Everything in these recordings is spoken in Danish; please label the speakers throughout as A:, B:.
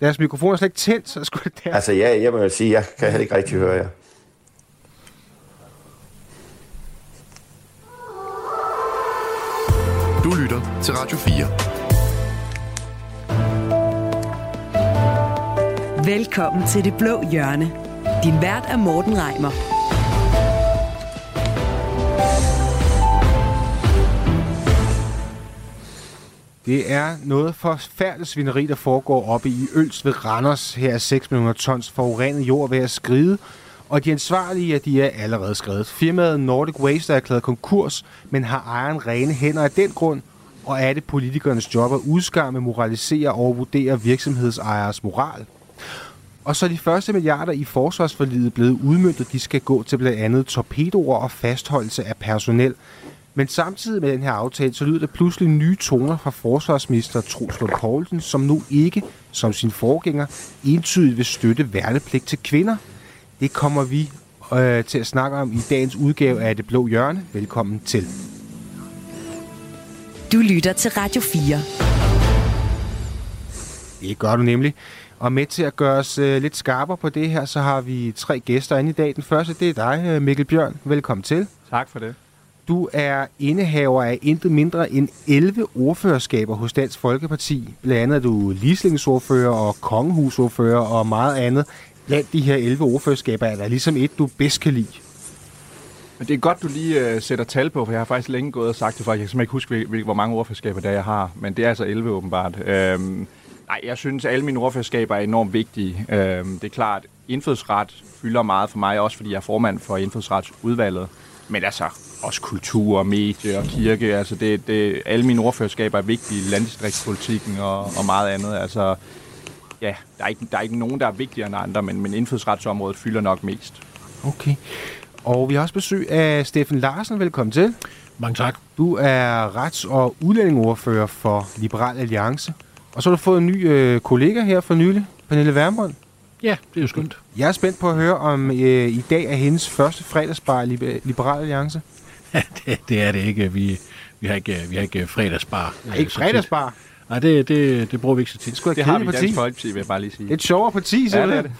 A: Deres mikrofon er slet ikke tændt, så skulle det der.
B: Altså, ja, jeg må sige, jeg kan heller ikke rigtig høre jer.
C: Du lytter til Radio 4.
D: Velkommen til Det Blå Hjørne. Din vært er Morten Reimer.
A: Det er noget forfærdeligt svineri, der foregår oppe i Øls ved Randers. Her er 6 millioner tons forurenet jord ved at skride, og de ansvarlige ja, de er allerede skrevet. Firmaet Nordic Waste er erklæret konkurs, men har ejeren rene hænder af den grund, og er det politikernes job at udskamme, moralisere og vurdere virksomhedsejeres moral. Og så er de første milliarder i forsvarsforliget blevet udmyndtet. De skal gå til blandt andet torpedoer og fastholdelse af personel. Men samtidig med den her aftale, så lyder der pludselig nye toner fra forsvarsminister Troels Lund Poulsen, som nu ikke, som sin forgænger, entydigt vil støtte værnepligt til kvinder. Det kommer vi øh, til at snakke om i dagens udgave af Det Blå Hjørne. Velkommen til.
D: Du lytter til Radio 4.
A: Det gør du nemlig. Og med til at gøre os øh, lidt skarpere på det her, så har vi tre gæster inde i dag. Den første, det er dig, øh, Mikkel Bjørn. Velkommen til.
E: Tak for det.
A: Du er indehaver af intet mindre end 11 ordførerskaber hos Dansk Folkeparti. Blandt andet er du ligestillingsordfører og kongehusordfører og meget andet. Blandt de her 11 ordførerskaber er der ligesom et, du bedst kan lide.
E: Men det er godt, du lige øh, sætter tal på, for jeg har faktisk længe gået og sagt det for Jeg kan simpelthen ikke huske, hvil, hvor mange ordførerskaber der jeg har, men det er altså 11 åbenbart. Øhm, nej, jeg synes, at alle mine ordførerskaber er enormt vigtige. Øhm, det er klart, indfødsret fylder meget for mig, også fordi jeg er formand for indfødsretsudvalget. Men altså, også kultur, medie og kirke. Altså det, det, alle mine ordførerskaber er vigtige, landdistriktspolitikken og, og meget andet. Altså, ja, der er, ikke, der er ikke nogen, der er vigtigere end andre, men, men indfødsretsområdet fylder nok mest.
A: Okay. Og vi har også besøg af Steffen Larsen. Velkommen til.
F: Mange tak.
A: Du er rets- og udlændingeordfører for Liberal Alliance. Og så har du fået en ny øh, kollega her for nylig, Pernille Værmund.
F: Ja, det er jo skønt.
A: Jeg er spændt på at høre, om øh, i dag er hendes første fredagsbar i Liberal Alliance.
F: Det, det er det ikke. Vi, vi har ikke, vi har ikke fredagsbar.
A: Nej, ikke fredagsbar?
F: Nej, det, det, det bruger vi ikke så tit.
E: Det, det har vi i Dansk Folkeparti, vil jeg bare lige sige.
A: Det er et sjovere parti, så
E: ja, det er det.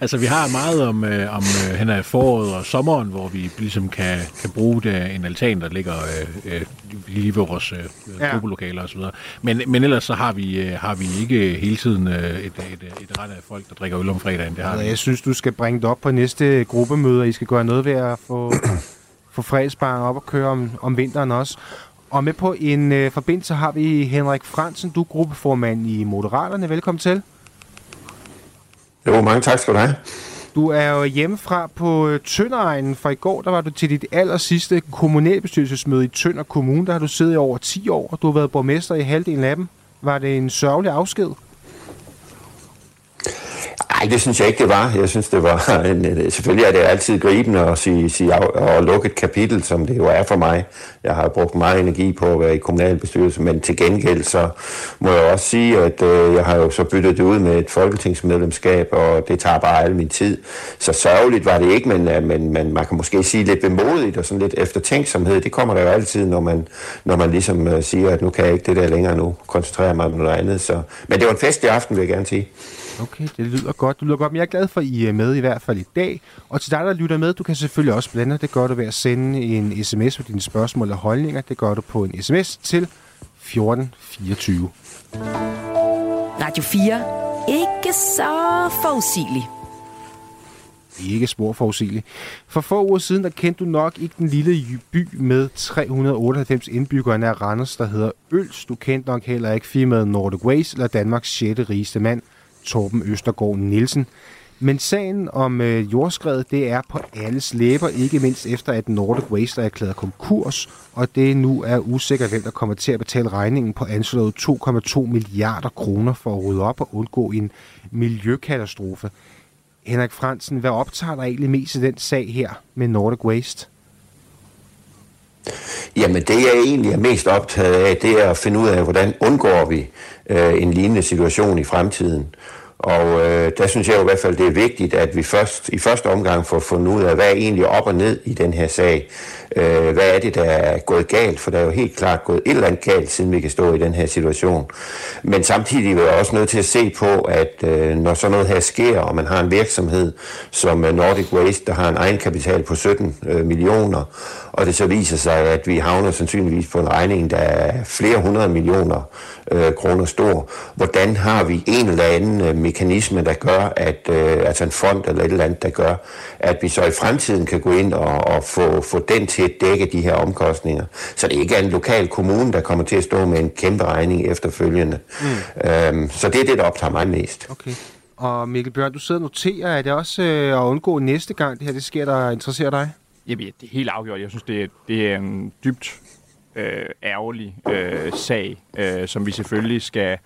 F: altså, vi har meget om, øh, om øh, hen ad foråret og sommeren, hvor vi ligesom kan, kan bruge det, en altan, der ligger øh, øh, lige ved vores øh, ja. gruppelokaler osv. Men, men ellers så har vi, øh, har vi ikke hele tiden øh, et, et, et ret af folk, der drikker øl om fredagen. Det har
A: ja, jeg synes, du skal bringe det op på næste gruppemøde, og I skal gøre noget ved at få, få fredagsbaren op og køre om, om vinteren også. Og med på en øh, forbindelse har vi Henrik Fransen, du er gruppeformand i Moderaterne. Velkommen til.
B: Jo, mange tak skal du have.
A: Du er jo hjemmefra på øh, Tønderegnen, for i går der var du til dit aller sidste kommunalbestyrelsesmøde i Tønder Kommune. Der har du siddet i over 10 år, og du har været borgmester i halvdelen af dem. Var det en sørgelig afsked?
B: Nej, det synes jeg ikke, det var. Jeg synes, det var... En, selvfølgelig er det altid gribende at sige, sige at lukke et kapitel, som det jo er for mig. Jeg har brugt meget energi på at være i kommunalbestyrelse, men til gengæld så må jeg også sige, at øh, jeg har jo så byttet det ud med et folketingsmedlemskab, og det tager bare al min tid. Så sørgeligt var det ikke, men, øh, men, men man kan måske sige lidt bemodigt og sådan lidt eftertænksomhed. Det kommer der jo altid, når man, når man ligesom øh, siger, at nu kan jeg ikke det der længere nu. Koncentrerer mig om noget andet. Så. Men det var en fest i aften, vil jeg gerne sige.
A: Okay, det lyder godt. Det lyder godt, men jeg er glad for, at I er med i hvert fald i dag. Og til dig, der lytter med, du kan selvfølgelig også blande. Det gør du ved at sende en sms med dine spørgsmål og holdninger. Det gør du på en sms til 1424.
D: Radio 4. Ikke så forudsigeligt.
A: Ikke spor forudsigeligt. For få uger siden, der kendte du nok ikke den lille by med 398 indbyggere af Randers, der hedder Øls. Du kendte nok heller ikke firmaet Nordic Waste eller Danmarks 6. rigeste mand – Torben Østergaard Nielsen. Men sagen om øh, jordskredet, det er på alles læber, ikke mindst efter at Nordic Waste er erklæret konkurs, og det nu er usikkert, hvem der kommer til at betale regningen på anslået 2,2 milliarder kroner for at rydde op og undgå en miljøkatastrofe. Henrik Fransen, hvad optager dig egentlig mest i den sag her med Nordic Waste?
B: Jamen det jeg egentlig er mest optaget af, det er at finde ud af, hvordan undgår vi øh, en lignende situation i fremtiden. Og øh, der synes jeg jo i hvert fald, det er vigtigt, at vi først i første omgang får fundet ud af, hvad er egentlig op og ned i den her sag. Øh, hvad er det, der er gået galt? For der er jo helt klart gået et eller andet galt, siden vi kan stå i den her situation. Men samtidig er jeg også nødt til at se på, at øh, når sådan noget her sker, og man har en virksomhed som øh, Nordic Waste, der har en egenkapital på 17 øh, millioner, og det så viser sig, at vi havner sandsynligvis på en regning, der er flere hundrede millioner øh, kroner stor. Hvordan har vi en eller anden øh, mekanisme, der gør, at øh, altså en fond eller et eller andet, der gør, at vi så i fremtiden kan gå ind og, og få, få den til at dække de her omkostninger. Så det ikke er en lokal kommune, der kommer til at stå med en kæmpe regning efterfølgende. Mm. Øhm, så det er det, der optager mig mest.
A: Okay. Og Mikkel Bjørn, du sidder og noterer, er det også øh, at undgå næste gang, det her det sker, der interesserer dig?
E: Jamen, det er helt afgjort. Jeg synes, det er, det er en dybt øh, ærgerlig øh, sag, øh, som vi selvfølgelig skal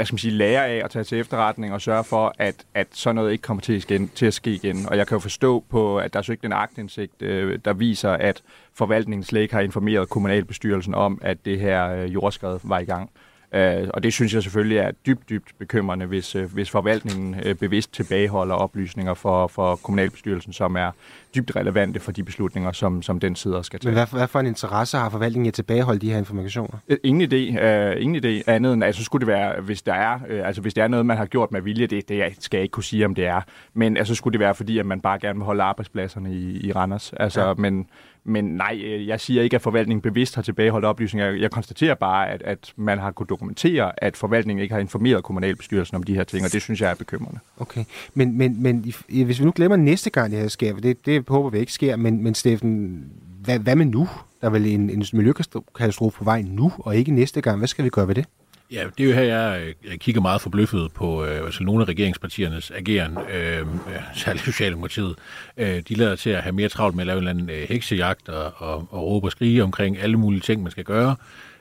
E: hvad skal man sige, lære af at tage til efterretning og sørge for, at, at sådan noget ikke kommer til at, ske, til at ske igen. Og jeg kan jo forstå på, at der er søgt en agtindsigt, øh, der viser, at forvaltningen slet ikke har informeret kommunalbestyrelsen om, at det her øh, jordskred var i gang. Øh, og det synes jeg selvfølgelig er dybt, dybt bekymrende, hvis, øh, hvis forvaltningen øh, bevidst tilbageholder oplysninger for, for kommunalbestyrelsen, som er dybt relevante for de beslutninger, som, som den sidder skal tage.
A: Men hvad, hvad for en interesse har forvaltningen i at tilbageholde de her informationer?
E: Ingen idé, uh, ingen idé andet end, at så skulle det være, hvis der er, uh, altså hvis det er noget, man har gjort med vilje, det, det skal jeg ikke kunne sige, om det er, men altså skulle det være, fordi at man bare gerne vil holde arbejdspladserne i, i Randers. Altså, ja. men, men nej, øh, jeg siger ikke, at forvaltningen bevidst har tilbageholdt oplysninger. Jeg konstaterer bare, at, at man har kunnet dokumentere, at forvaltningen ikke har informeret kommunalbestyrelsen om de her ting, og det synes jeg er bekymrende.
A: Okay, men, men, men hvis vi nu glemmer næste gang, det her sker, for det, det håber vi ikke sker, men, men Steffen, hvad, hvad med nu? Der er vel en, en miljøkatastrofe på vej nu, og ikke næste gang. Hvad skal vi gøre ved det?
F: Ja, det er jo her, jeg, jeg kigger meget forbløffet på øh, altså nogle af regeringspartiernes ageren, øh, særligt Socialdemokratiet. Øh, de lader til at have mere travlt med at lave en eller anden øh, heksejagt og, og, og råbe og skrige omkring alle mulige ting, man skal gøre.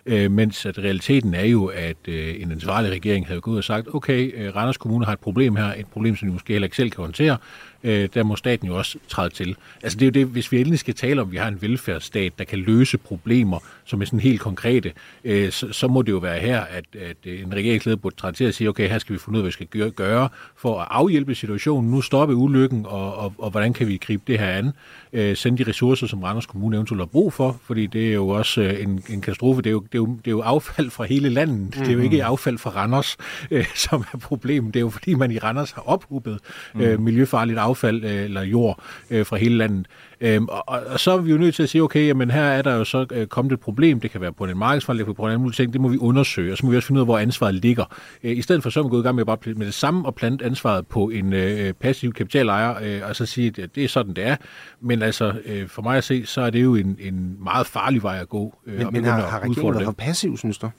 F: Øh, mens at realiteten er jo, at øh, en ansvarlig regering havde gået og sagt, okay, øh, Randers Kommune har et problem her, et problem, som de måske heller ikke selv kan håndtere, øh, der må staten jo også træde til. Altså det er jo det, hvis vi endelig skal tale om, at vi har en velfærdsstat, der kan løse problemer, som er sådan helt konkrete, øh, så, så må det jo være her, at, at en regeringsleder burde træde til at sige, okay, her skal vi finde ud af, hvad vi skal gøre for at afhjælpe situationen, nu stoppe ulykken, og, og, og hvordan kan vi gribe det her an, øh, sende de ressourcer, som Randers Kommune eventuelt har brug for, fordi det er jo også øh, en, en katastrofe, det er, jo, det, er jo, det er jo affald fra hele landet, mm-hmm. det er jo mhm. ikke affald fra Randers, øh, som er problemet, det er jo fordi, man i Randers har ophubet øh, mhm. miljøfarligt affald øh, eller jord øh, fra hele landet. Øhm, og, og så er vi jo nødt til at sige, okay, jamen her er der jo så øh, kommet et problem, det kan være på en markedsfejl, det kan være på en anden mulig ting, det må vi undersøge, og så må vi også finde ud af, hvor ansvaret ligger. Øh, I stedet for så er man gået i gang med, bare med det samme og plante ansvaret på en øh, passiv kapitalejer, øh, og så sige, at det er sådan, det er. Men altså, øh, for mig at se, så er det jo en, en meget farlig vej at gå.
A: Øh, men men har, har regeringen været for passiv, synes du?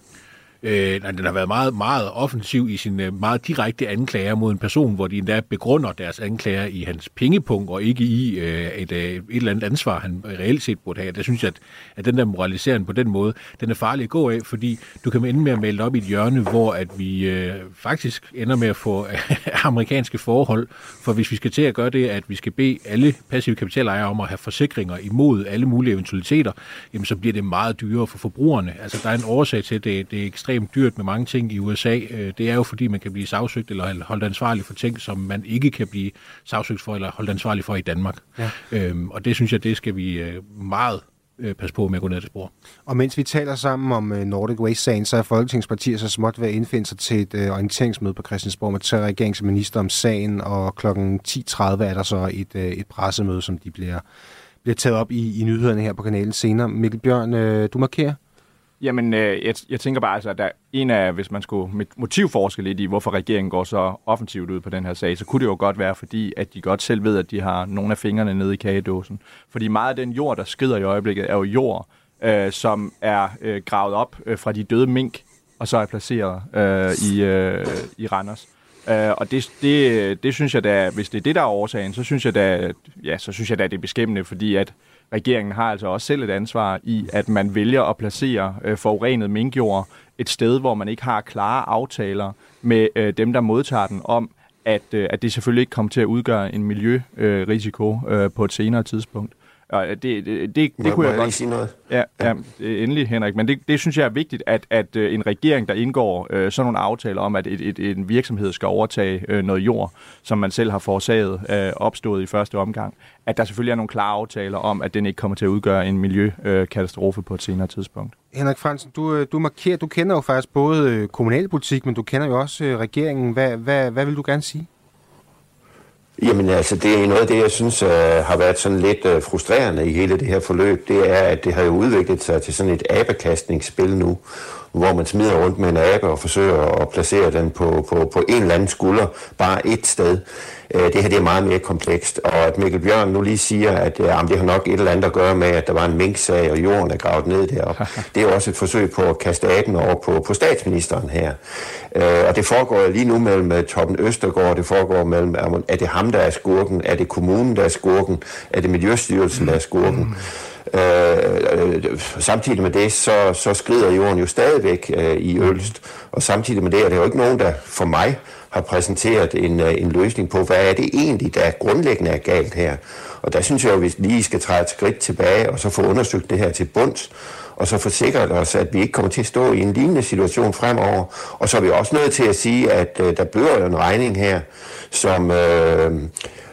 F: Øh, nej, den har været meget, meget offensiv i sine øh, meget direkte anklager mod en person, hvor de endda begrunder deres anklager i hans pengepunkt, og ikke i øh, et, øh, et eller andet ansvar, han reelt set burde have. Der synes jeg, at, at den der moralisering på den måde, den er farlig at gå af, fordi du kan ende med at melde op i et hjørne, hvor at vi øh, faktisk ender med at få amerikanske forhold. For hvis vi skal til at gøre det, at vi skal bede alle passive kapitalejere om at have forsikringer imod alle mulige eventualiteter, jamen så bliver det meget dyrere for forbrugerne. Altså der er en årsag til, at det, det er ekstremt dyrt med mange ting i USA. Øh, det er jo fordi, man kan blive sagsøgt eller holdt ansvarlig for ting, som man ikke kan blive sagsøgt for eller holdt ansvarlig for i Danmark. Ja. Øhm, og det synes jeg, det skal vi øh, meget øh, passe på med at gå ned til spor.
A: Og mens vi taler sammen om Nordic Waste-sagen, så er Folketingspartier så småt ved at indfinde sig til et orienteringsmøde på Christiansborg med tre regeringsminister om sagen, og kl. 10.30 er der så et, et pressemøde, som de bliver, bliver taget op i, i nyhederne her på kanalen senere. Mikkel Bjørn, du markerer?
E: Jamen, øh, jeg, jeg tænker bare, altså, at der en af, hvis man skulle motivforske lidt i, hvorfor regeringen går så offensivt ud på den her sag, så kunne det jo godt være, fordi at de godt selv ved, at de har nogle af fingrene nede i kagedåsen. Fordi meget af den jord, der skrider i øjeblikket, er jo jord, øh, som er øh, gravet op øh, fra de døde mink, og så er placeret øh, i, øh, i Randers. Øh, og det, det, det synes jeg da, hvis det er det, der er årsagen, så synes jeg da, ja, så synes jeg da, det er beskæmmende, fordi at regeringen har altså også selv et ansvar i, at man vælger at placere øh, forurenet minkjord et sted, hvor man ikke har klare aftaler med øh, dem, der modtager den om, at, øh, at det selvfølgelig ikke kommer til at udgøre en miljørisiko øh, på et senere tidspunkt. Og det, det, det, det
B: Må,
E: kunne
B: må
E: jeg godt...
B: lige sige noget?
E: Ja, ja øh, endelig, Henrik. Men det, det synes jeg er vigtigt, at, at øh, en regering, der indgår øh, sådan nogle aftaler om, at et, et, en virksomhed skal overtage øh, noget jord, som man selv har forårsaget, øh, opstået i første omgang, at der selvfølgelig er nogle klare aftaler om, at den ikke kommer til at udgøre en miljøkatastrofe på et senere tidspunkt.
A: Henrik Fransen, du, øh, du markerer, du kender jo faktisk både øh, kommunalpolitik, men du kender jo også øh, regeringen. Hvad, hvad, hvad vil du gerne sige?
B: Jamen altså, det er noget af det, jeg synes uh, har været sådan lidt uh, frustrerende i hele det her forløb. Det er, at det har jo udviklet sig til sådan et abekastningsspil nu, hvor man smider rundt med en abe og forsøger at placere den på, på, på en eller anden skulder, bare et sted. Uh, det her det er meget mere komplekst, og at Mikkel Bjørn nu lige siger, at uh, jamen, det har nok et eller andet at gøre med, at der var en minksag, og jorden er gravet ned deroppe. Det er jo også et forsøg på at kaste aben over på, på statsministeren her. Uh, og det foregår lige nu mellem Torben Østergaard, det foregår mellem, er det ham, der er skurken, er det kommunen, der er skurken, er det Miljøstyrelsen, der er skurken. Øh, samtidig med det, så, så skrider jorden jo stadigvæk øh, i Ølst, og samtidig med det er der jo ikke nogen, der for mig har præsenteret en, øh, en løsning på, hvad er det egentlig, der grundlæggende er galt her. Og der synes jeg jo, at vi lige skal træde et skridt tilbage, og så få undersøgt det her til bunds, og så forsikret os, at vi ikke kommer til at stå i en lignende situation fremover. Og så er vi også nødt til at sige, at øh, der bliver en regning her, som... Øh,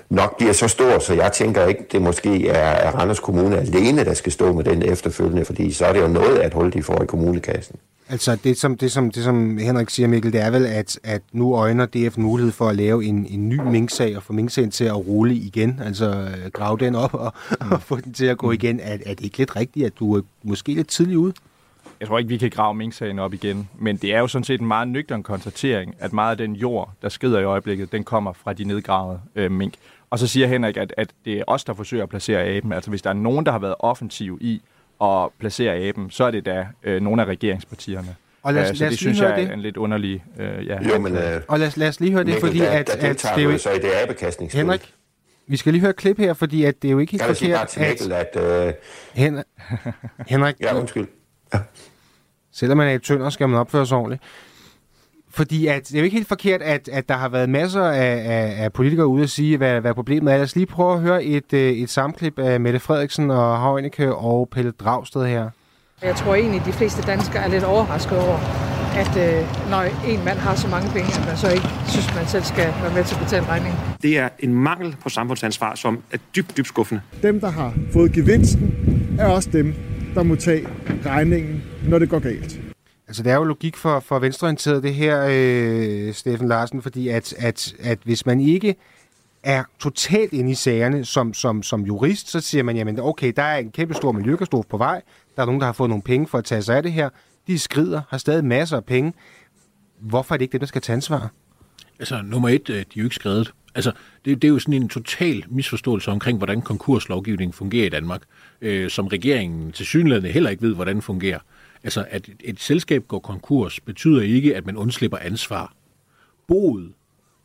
B: nok bliver så stor, så jeg tænker ikke, det måske er, er Randers Kommune alene, der skal stå med den efterfølgende, fordi så er det jo noget at holde de får i kommunekassen.
A: Altså det som, det, som, det, som Henrik siger, Mikkel, det er vel, at, at nu øjner DF mulighed for at lave en, en ny minksag og få minksagen til at rulle igen, altså øh, grave den op og, mm. og få den til at gå igen. Er, er det ikke lidt rigtigt, at du er måske lidt tidligt ude?
E: Jeg tror ikke, vi kan grave minksagen op igen, men det er jo sådan set en meget nøgtern konstatering, at meget af den jord, der skrider i øjeblikket, den kommer fra de nedgravede øh, mink. Og så siger Henrik, at, at det er os, der forsøger at placere aben. Altså hvis der er nogen, der har været offensiv i at placere aben, så er det da øh, nogle af regeringspartierne.
A: Og lad os,
E: så
A: lad os
E: det synes
A: lige
E: jeg
A: høre
E: er
A: det.
E: en lidt underlig... Øh, ja,
B: Jo, men øh,
A: Og lad os, lad os lige høre det,
B: Mikkel,
A: fordi
B: der,
A: at,
B: der
A: at
B: deltager
A: det er jo
B: så i det abekastningsspil.
A: Henrik, vi skal lige høre et klip her, fordi at det er jo ikke helt
B: Kan du sige bare til
A: at...
B: Mikkel, at... Øh,
A: Hen, Henrik,
B: ja, undskyld.
A: selvom man er i tønder, skal man opføre sig ordentligt. Fordi at, det er jo ikke helt forkert, at, at der har været masser af, af, af politikere ude at sige, hvad, hvad problemet er. Lad os lige prøve at høre et, øh, et samklip af Mette Frederiksen og Heunicke og Pelle Dragsted her.
G: Jeg tror egentlig, at de fleste danskere er lidt overrasket over, at øh, når en mand har så mange penge, at man så ikke synes, man selv skal være med til at betale regningen.
H: Det er en mangel på samfundsansvar, som er dybt, dybt skuffende.
I: Dem, der har fået gevinsten, er også dem, der må tage regningen, når det går galt.
A: Altså, det er jo logik for, for venstreorienteret, det her, øh, Steffen Larsen, fordi at, at, at hvis man ikke er totalt inde i sagerne som, som, som jurist, så siger man, jamen okay, der er en kæmpe stor miljøkatastrofe på vej, der er nogen, der har fået nogle penge for at tage sig af det her, de skrider, har stadig masser af penge. Hvorfor er det ikke dem, der skal tage ansvar?
F: Altså, nummer et, øh, de er jo ikke skrevet. Altså, det, det er jo sådan en total misforståelse omkring, hvordan konkurslovgivningen fungerer i Danmark, øh, som regeringen til synligheden heller ikke ved, hvordan fungerer. Altså, at et selskab går konkurs, betyder ikke, at man undslipper ansvar. Boet,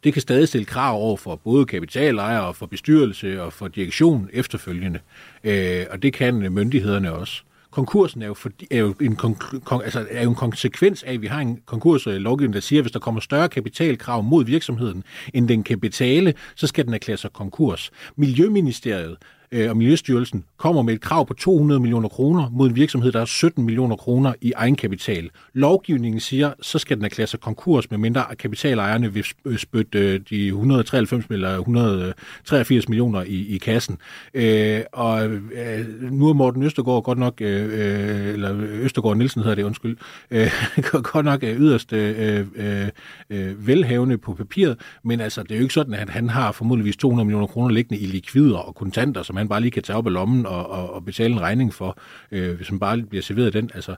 F: det kan stadig stille krav over for både kapitalejere og for bestyrelse og for direktion efterfølgende. Øh, og det kan myndighederne også. Konkursen er jo, for, er jo, en, kon, kon, altså er jo en konsekvens af, at vi har en konkurslovgivning, der siger, at hvis der kommer større kapitalkrav mod virksomheden, end den kan betale, så skal den erklære sig konkurs. Miljøministeriet øh, og Miljøstyrelsen kommer med et krav på 200 millioner kroner mod en virksomhed, der har 17 millioner kroner i egenkapital. Lovgivningen siger, så skal den erklære sig konkurs, med mindre kapitalejerne vil øh, spytte øh, de 193 eller 183 millioner i, i kassen. Øh, og øh, nu er Morten Østergaard godt nok, øh, øh eller Østergaard Nielsen hedder det, undskyld, øh, godt nok øh, yderst øh, øh, øh, velhavende på papiret, men altså, det er jo ikke sådan, at han har formodentligvis 200 millioner kroner liggende i likvider og kontanter, som han bare lige kan tage op af lommen og, og, og betale en regning for, øh, hvis man bare bliver serveret den. Altså,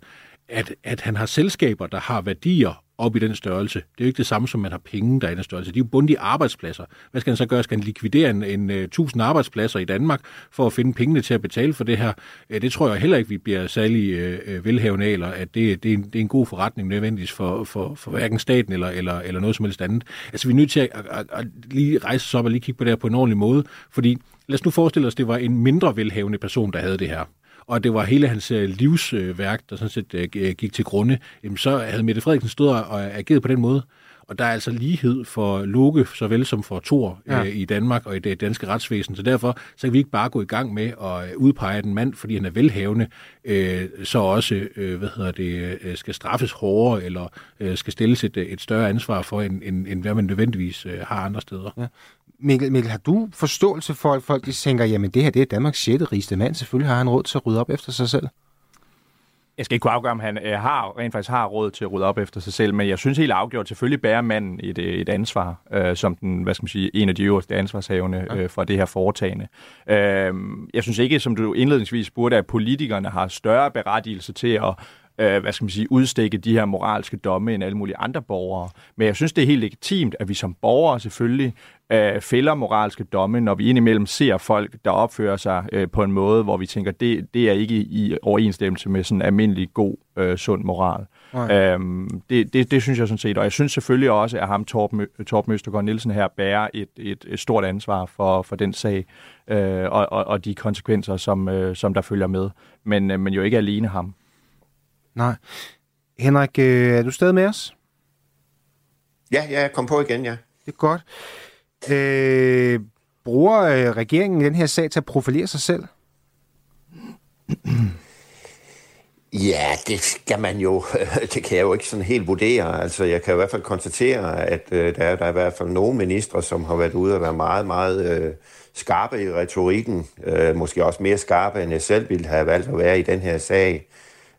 F: at, at han har selskaber, der har værdier op i den størrelse. Det er jo ikke det samme som, man har penge, der er i den størrelse. De er jo bundet i arbejdspladser. Hvad skal han så gøre? Skal han likvidere en, en, en tusind arbejdspladser i Danmark for at finde pengene til at betale for det her? Øh, det tror jeg heller ikke, vi bliver særlig øh, øh velhavende eller at det, det, er en, det er en god forretning nødvendigvis for, for, for hverken staten eller, eller, eller noget som helst andet. Altså vi er nødt til at, at, at, at lige rejse os op og lige kigge på det her på en ordentlig måde, fordi lad os nu forestille os, det var en mindre velhavende person, der havde det her og det var hele hans livsværk, der sådan set gik til grunde, så havde Mette Frederiksen stået og ageret på den måde. Og der er altså lighed for Loke, såvel som for Thor
A: Ja.
F: ja. øh, i Danmark og i det danske retsvæsen. Så derfor så kan vi ikke bare gå i gang med at øh, udpege en mand, fordi han er velhavende, øh, så også øh, hvad hedder det, øh, skal straffes hårdere, eller øh, skal stilles et, øh, et større ansvar for, end, end, end hvad man nødvendigvis øh, har andre steder.
A: Ja. Mikkel, Mikkel, har du forståelse for, at folk de tænker, jamen det her det er Danmarks 6. rigeste mand, selvfølgelig har han råd til at rydde op efter sig selv?
E: Jeg skal ikke kunne afgøre, om han øh, har, rent faktisk har råd til at rydde op efter sig selv, men jeg synes helt afgjort, selvfølgelig bærer manden et, øh, et ansvar, øh, som den, hvad skal man sige, en af de øverste ansvarshavende øh, for det her foretagende. Øh, jeg synes ikke, som du indledningsvis spurgte, at politikerne har større berettigelse til at øh, hvad skal man sige, udstikke de her moralske domme end alle mulige andre borgere. Men jeg synes, det er helt legitimt, at vi som borgere selvfølgelig øh, fælder moralske domme, når vi indimellem ser folk, der opfører sig øh, på en måde, hvor vi tænker, det, det er ikke i overensstemmelse med sådan almindelig god, øh, sund moral.
A: Nej.
E: Øhm, det, det, det synes jeg sådan set, og jeg synes selvfølgelig også, at ham, Torben, Torben Østergaard Nielsen her, bærer et, et, et stort ansvar for, for den sag, øh, og, og, og de konsekvenser, som, øh, som der følger med. Men, øh, men jo ikke alene ham.
A: Nej. Henrik, øh, er du stadig med os?
B: Ja, ja, jeg kom på igen, ja.
A: Det er godt. Øh, bruger øh, regeringen den her sag til at profilere sig selv?
B: Ja, det skal man jo, det kan jeg jo ikke sådan helt vurdere. Altså, jeg kan i hvert fald konstatere, at øh, der, er, der er i hvert fald nogle ministre, som har været ude og være meget, meget øh, skarpe i retorikken. Øh, måske også mere skarpe, end jeg selv ville have valgt at være i den her sag.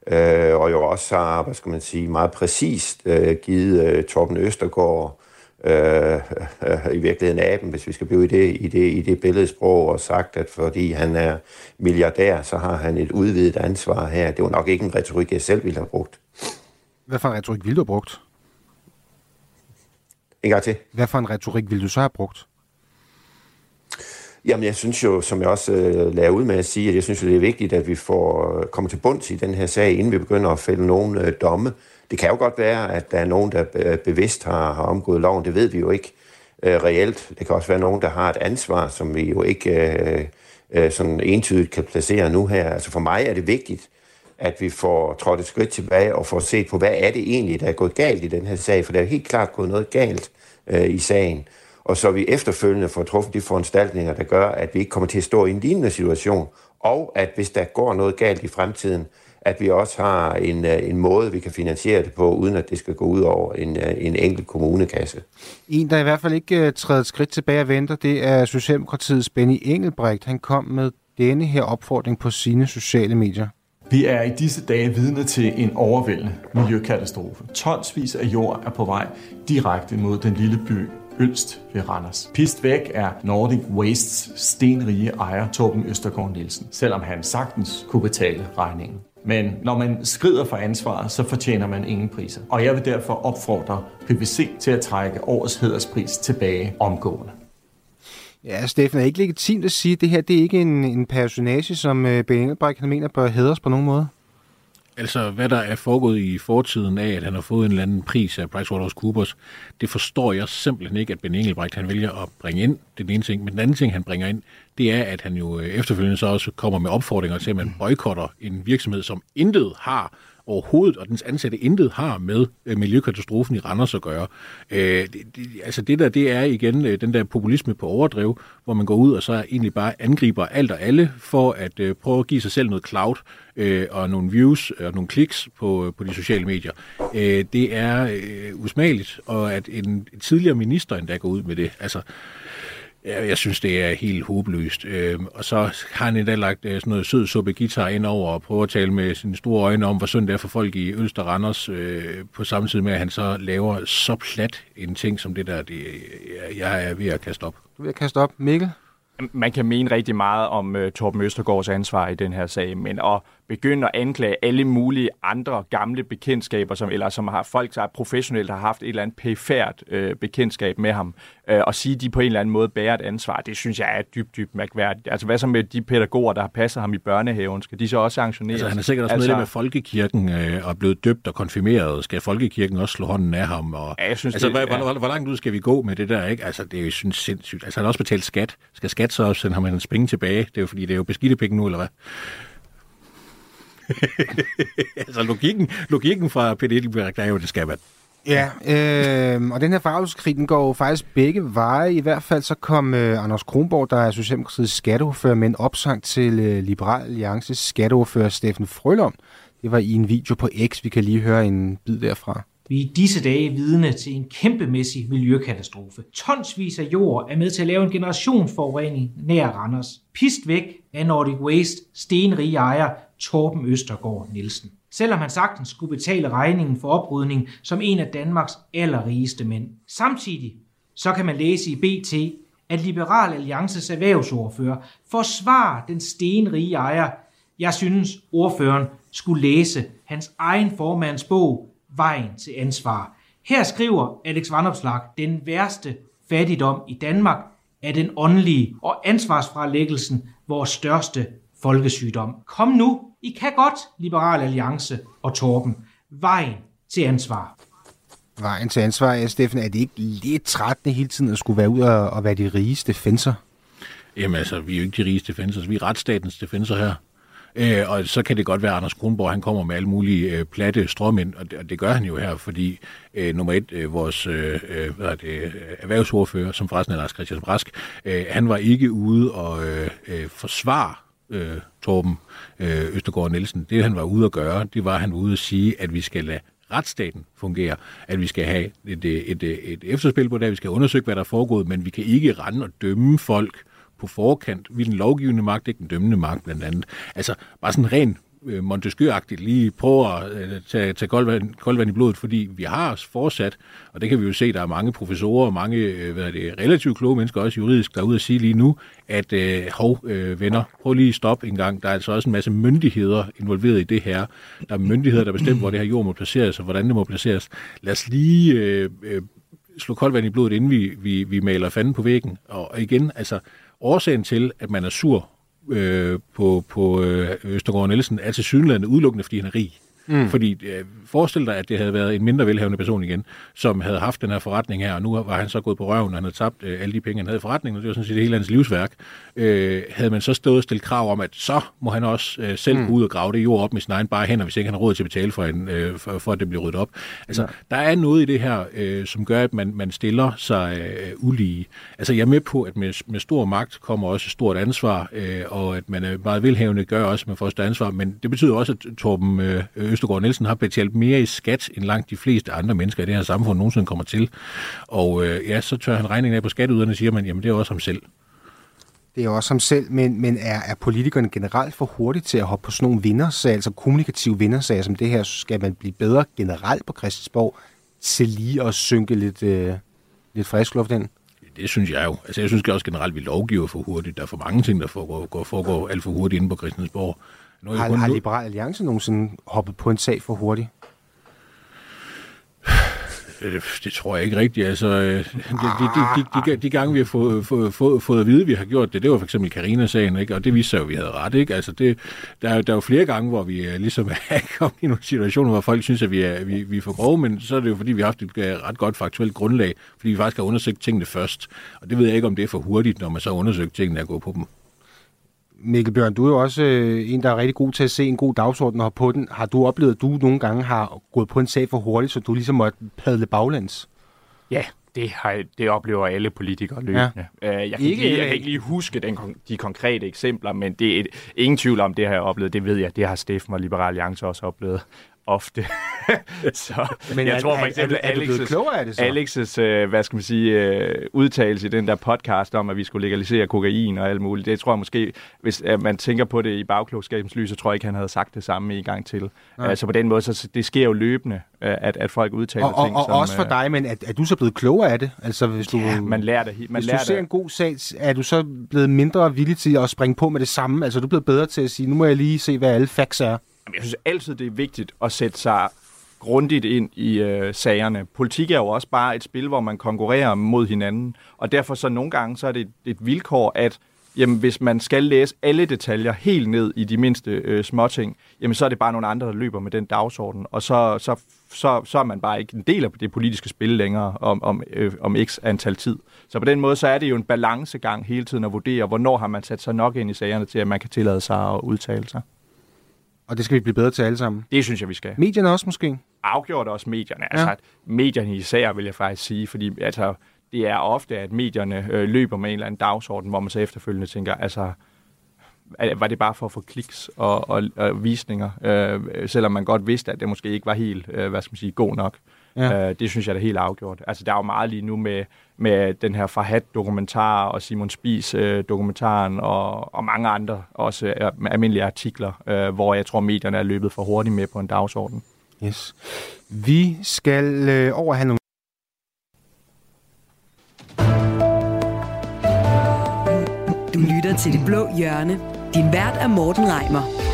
B: Øh, og jo også har, hvad skal man sige, meget præcist øh, givet øh, Torben Østergaard øh, øh, i virkeligheden aben, hvis vi skal blive i det, i, det, i det billedsprog, og sagt, at fordi han er milliardær, så har han et udvidet ansvar her. Det var nok ikke en retorik, jeg selv ville have brugt.
A: Hvad for en retorik ville du have brugt?
B: En gang til.
A: Hvad for en retorik ville du så have brugt?
B: Jamen, jeg synes jo, som jeg også øh, lader ud med at sige, at jeg synes jo, det er vigtigt, at vi får øh, kommet til bunds i den her sag, inden vi begynder at fælde nogen øh, domme. Det kan jo godt være, at der er nogen, der bevidst har, har omgået loven. Det ved vi jo ikke øh, reelt. Det kan også være nogen, der har et ansvar, som vi jo ikke øh, øh, sådan entydigt kan placere nu her. Altså for mig er det vigtigt, at vi får trådt et skridt tilbage og får set på, hvad er det egentlig, der er gået galt i den her sag, for der er helt klart gået noget galt øh, i sagen. Og så vi efterfølgende får truffet de foranstaltninger, der gør, at vi ikke kommer til at stå i en lignende situation, og at hvis der går noget galt i fremtiden, at vi også har en, øh, en måde, vi kan finansiere det på, uden at det skal gå ud over en, øh, en enkelt kommunekasse.
A: En, der i hvert fald ikke uh, træder et skridt tilbage og venter, det er Socialdemokratiets Benny Engelbrecht. Han kom med denne her opfordring på sine sociale medier.
J: Vi er i disse dage vidne til en overvældende miljøkatastrofe. Tonsvis af jord er på vej direkte mod den lille by Ølst ved Randers. Pist væk er Nordic Wastes stenrige ejer Torben Østergaard Nielsen, selvom han sagtens kunne betale regningen. Men når man skrider for ansvaret, så fortjener man ingen priser. Og jeg vil derfor opfordre PVC til at trække årets hæderspris tilbage omgående.
A: Ja, Steffen, er det ikke legitimt at sige, at det her det er ikke en, en personage, som uh, Benny Engelbrecht han mener bør hædres på nogen måde?
F: Altså, hvad der er foregået i fortiden af, at han har fået en eller anden pris af PricewaterhouseCoopers, det forstår jeg simpelthen ikke, at Ben Engelbrecht han vælger at bringe ind. Det er den ene ting. Men den anden ting, han bringer ind, det er, at han jo øh, efterfølgende så også kommer med opfordringer til, at man boykotter en virksomhed, som intet har overhovedet, og dens ansatte intet har med øh, miljøkatastrofen i Randers at gøre. Øh, det, det, altså det der, det er igen øh, den der populisme på overdrev, hvor man går ud og så egentlig bare angriber alt og alle for at øh, prøve at give sig selv noget cloud øh, og nogle views og nogle kliks på, øh, på de sociale medier. Øh, det er øh, usmageligt, og at en, tidligere minister endda går ud med det. Altså, jeg synes, det er helt håbløst. Øhm, og så har han endda lagt øh, sådan noget sød suppe guitar ind over og prøver at tale med sine store øjne om, hvor synd det er for folk i Ølster Randers, øh, på samme tid med, at han så laver så plat en ting som det der. Det, jeg, jeg er ved at kaste op.
A: Du vil kaste op. Mikkel?
E: Man kan mene rigtig meget om uh, Torben Østergaards ansvar i den her sag, men at begynde at anklage alle mulige andre gamle bekendtskaber, som, eller som har folk, der professionelt har haft et eller andet pæfærd øh, bekendtskab med ham, øh, og sige, at de på en eller anden måde bærer et ansvar, det synes jeg er dybt, dybt mærkværdigt. Altså hvad så med de pædagoger, der har passet ham i børnehaven? Skal de så også sanktioneres?
F: Altså, han er sikkert også altså, medlem af Folkekirken øh, og er blevet døbt og konfirmeret. Skal Folkekirken også slå hånden af ham? Og,
E: ja, jeg synes,
F: altså,
E: det,
F: hvor,
E: ja.
F: hvor, hvor langt ud skal vi gå med det der? Ikke? Altså, det er jo synes, sindssygt. Altså, han har også betalt skat. Skal skat så også sende ham hans penge tilbage? Det er jo fordi, det er jo beskidte penge nu, eller hvad? altså logikken, logikken fra Peter Edelberg, der er jo, det skal man.
A: Ja, øh, og den her farvelskrig, den går jo faktisk begge veje. I hvert fald så kom øh, Anders Kronborg, der er Socialdemokratiets skatteordfører, med en opsang til øh, Liberal Alliances skatteordfører Steffen Frølom. Det var i en video på X. Vi kan lige høre en bid derfra.
K: Vi er i disse dage vidne til en kæmpemæssig miljøkatastrofe. Tonsvis af jord er med til at lave en generationsforurening nær Randers. Pist væk af Nordic Waste stenrige ejer Torben Østergaard Nielsen. Selvom han sagtens skulle betale regningen for oprydning som en af Danmarks allerrigeste mænd. Samtidig så kan man læse i BT, at Liberal Alliances erhvervsordfører forsvarer den stenrige ejer. Jeg synes, ordføreren skulle læse hans egen formands bog, Vejen til ansvar. Her skriver Alex Vandopslag, den værste fattigdom i Danmark er den åndelige og ansvarsfralæggelsen vores største folkesygdom. Kom nu, I kan godt, Liberal Alliance og Torben. Vejen til ansvar.
A: Vejen til ansvar, ja, Steffen, er det ikke lidt trættende hele tiden at skulle være ud og, og være de rigeste defenser?
F: Jamen altså, vi er jo ikke de rigeste defenser, vi er retsstatens defenser her. Øh, og så kan det godt være, at Anders Kronborg han kommer med alle mulige øh, platte strømænd, og det, og det gør han jo her, fordi øh, nummer et, øh, vores øh, øh hvad er det, erhvervsordfører, som forresten er Lars Christian Brask, øh, han var ikke ude og øh, øh, forsvare øh, Torben øh, Østergaard Nielsen. Det han var ude at gøre, det var, at han var ude at sige, at vi skal lade retsstaten fungere, at vi skal have et, øh, et, et, et efterspil på det, vi skal undersøge, hvad der er foregået, men vi kan ikke rende og dømme folk på forkant. Vi er den lovgivende magt, ikke den dømmende magt blandt andet. Altså bare sådan rent Øh, Montesquieu-agtigt lige prøver at øh, tage, tage koldt, vand, koldt vand i blodet, fordi vi har fortsat, og det kan vi jo se, der er mange professorer og mange øh, hvad er det, relativt kloge mennesker, også juridisk, der er ude at sige lige nu, at øh, hov, øh, venner, prøv lige at stoppe en gang. Der er altså også en masse myndigheder involveret i det her. Der er myndigheder, der bestemmer, hvor det her jord må placeres, og hvordan det må placeres. Lad os lige øh, øh, slå koldt vand i blodet, inden vi, vi, vi maler fanden på væggen. Og igen, altså, årsagen til, at man er sur øh, på, på øh, Østergaard Nielsen, er til synlande udelukkende, fordi han er rig. Mm. Fordi øh, forestil dig, at det havde været en mindre velhavende person igen, som havde haft den her forretning her, og nu var han så gået på røven, og han havde tabt øh, alle de penge, han havde i forretningen, og det var sådan set hele hans livsværk. Øh, havde man så stået og stillet krav om, at så må han også øh, selv mm. gå ud og grave det jord op med sin egen bare hænder, hvis ikke han har råd til at betale for, en, øh, for, for at det bliver ryddet op. Altså, ja. der er noget i det her, øh, som gør, at man, man stiller sig øh, ulige. Altså, jeg er med på, at med, med stor magt kommer også et stort ansvar, øh, og at man er meget velhavende gør også, at man får større ansvar, men det betyder også, at Torben øh, Østergaard Nielsen har betalt mere i skat, end langt de fleste andre mennesker i det her samfund nogensinde kommer til. Og øh, ja, så tør han regningen af på skatteyderne, og siger man, jamen det er også ham selv.
A: Det er også ham selv, men, men er, er politikerne generelt for hurtigt til at hoppe på sådan nogle vindersager, altså kommunikative vindersager som det her, så skal man blive bedre generelt på Christiansborg til lige at synke lidt, øh, lidt frisk luft ind?
F: Det synes jeg jo. Altså jeg synes også generelt, at vi lovgiver for hurtigt. Der er for mange ting, der foregår, foregår alt for hurtigt inde på Christiansborg.
A: Nu har, har Liberal Alliance nogensinde hoppet på en sag for hurtigt?
F: Det, det tror jeg ikke rigtigt. Altså, de, de, de, de, de gange, vi har fået, fået, fået, fået at vide, at vi har gjort det, det var for eksempel Carina-sagen, ikke? og det viste sig jo, at vi havde ret. Ikke? Altså, det, der, der er jo flere gange, hvor vi ligesom er kommet i nogle situationer, hvor folk synes, at vi er, vi, vi er for grove, men så er det jo, fordi vi har haft et ret godt faktuelt grundlag, fordi vi faktisk har undersøgt tingene først. Og det ved jeg ikke, om det er for hurtigt, når man så har undersøgt tingene at gå på dem.
A: Mikkel Bjørn, du er jo også øh, en, der er rigtig god til at se en god dagsorden og på den. Har du oplevet, at du nogle gange har gået på en sag for hurtigt, så du ligesom måtte padle baglands?
E: Ja, det, har, det oplever alle politikere løbende. Ja. Uh, jeg, kan ikke, lige, jeg kan ikke lige huske den, de konkrete eksempler, men det er et, ingen tvivl om, det har jeg oplevet. Det ved jeg, det har Steffen og Liberal Alliance også oplevet ofte. så Men jeg er, tror for eksempel, er, er, er Alex's, klogere af det så? Alex's, uh, hvad skal man sige, uh, udtalelse i den der podcast om, at vi skulle legalisere kokain og alt muligt, det tror jeg måske, hvis uh, man tænker på det i bagklogskabens lys, så tror jeg ikke, han havde sagt det samme i gang til. Uh, så på den måde, så det sker jo løbende, uh, at, at folk udtaler
A: og,
E: ting.
A: Og, og
E: som,
A: også for dig, men er, er du så blevet klogere af det? Altså, hvis du,
E: ja, man lærer det. Man
A: hvis
E: lærer
A: du ser det. en god sag, er du så blevet mindre villig til at springe på med det samme? Altså, er du blevet bedre til at sige, nu må jeg lige se, hvad alle facts er?
E: Jeg synes altid, det er vigtigt at sætte sig grundigt ind i øh, sagerne. Politik er jo også bare et spil, hvor man konkurrerer mod hinanden, og derfor så nogle gange så er det et, et vilkår, at jamen, hvis man skal læse alle detaljer helt ned i de mindste øh, småting, jamen, så er det bare nogle andre, der løber med den dagsorden, og så, så, så, så er man bare ikke en del af det politiske spil længere om, om, øh, om x antal tid. Så på den måde, så er det jo en balancegang hele tiden at vurdere, hvornår har man sat sig nok ind i sagerne til, at man kan tillade sig at udtale sig.
A: Og det skal vi blive bedre til alle sammen.
E: Det synes jeg, vi skal.
A: Medierne også måske?
E: Afgjort også medierne. Ja. Altså, at medierne især, vil jeg faktisk sige, fordi altså, det er ofte, at medierne øh, løber med en eller anden dagsorden, hvor man så efterfølgende tænker, altså, var det bare for at få kliks og, og, og visninger, øh, selvom man godt vidste, at det måske ikke var helt, øh, hvad skal man sige, god nok. Ja. Øh, det synes jeg er helt afgjort. Altså, der er jo meget lige nu med, med den her Farhat-dokumentar og Simon Spies-dokumentaren og, og mange andre også øh, almindelige artikler, øh, hvor jeg tror, medierne er løbet for hurtigt med på en dagsorden.
A: Yes. Vi skal øh, over have nogle
D: Du lytter til Det Blå Hjørne. Din vært er Morten Reimer.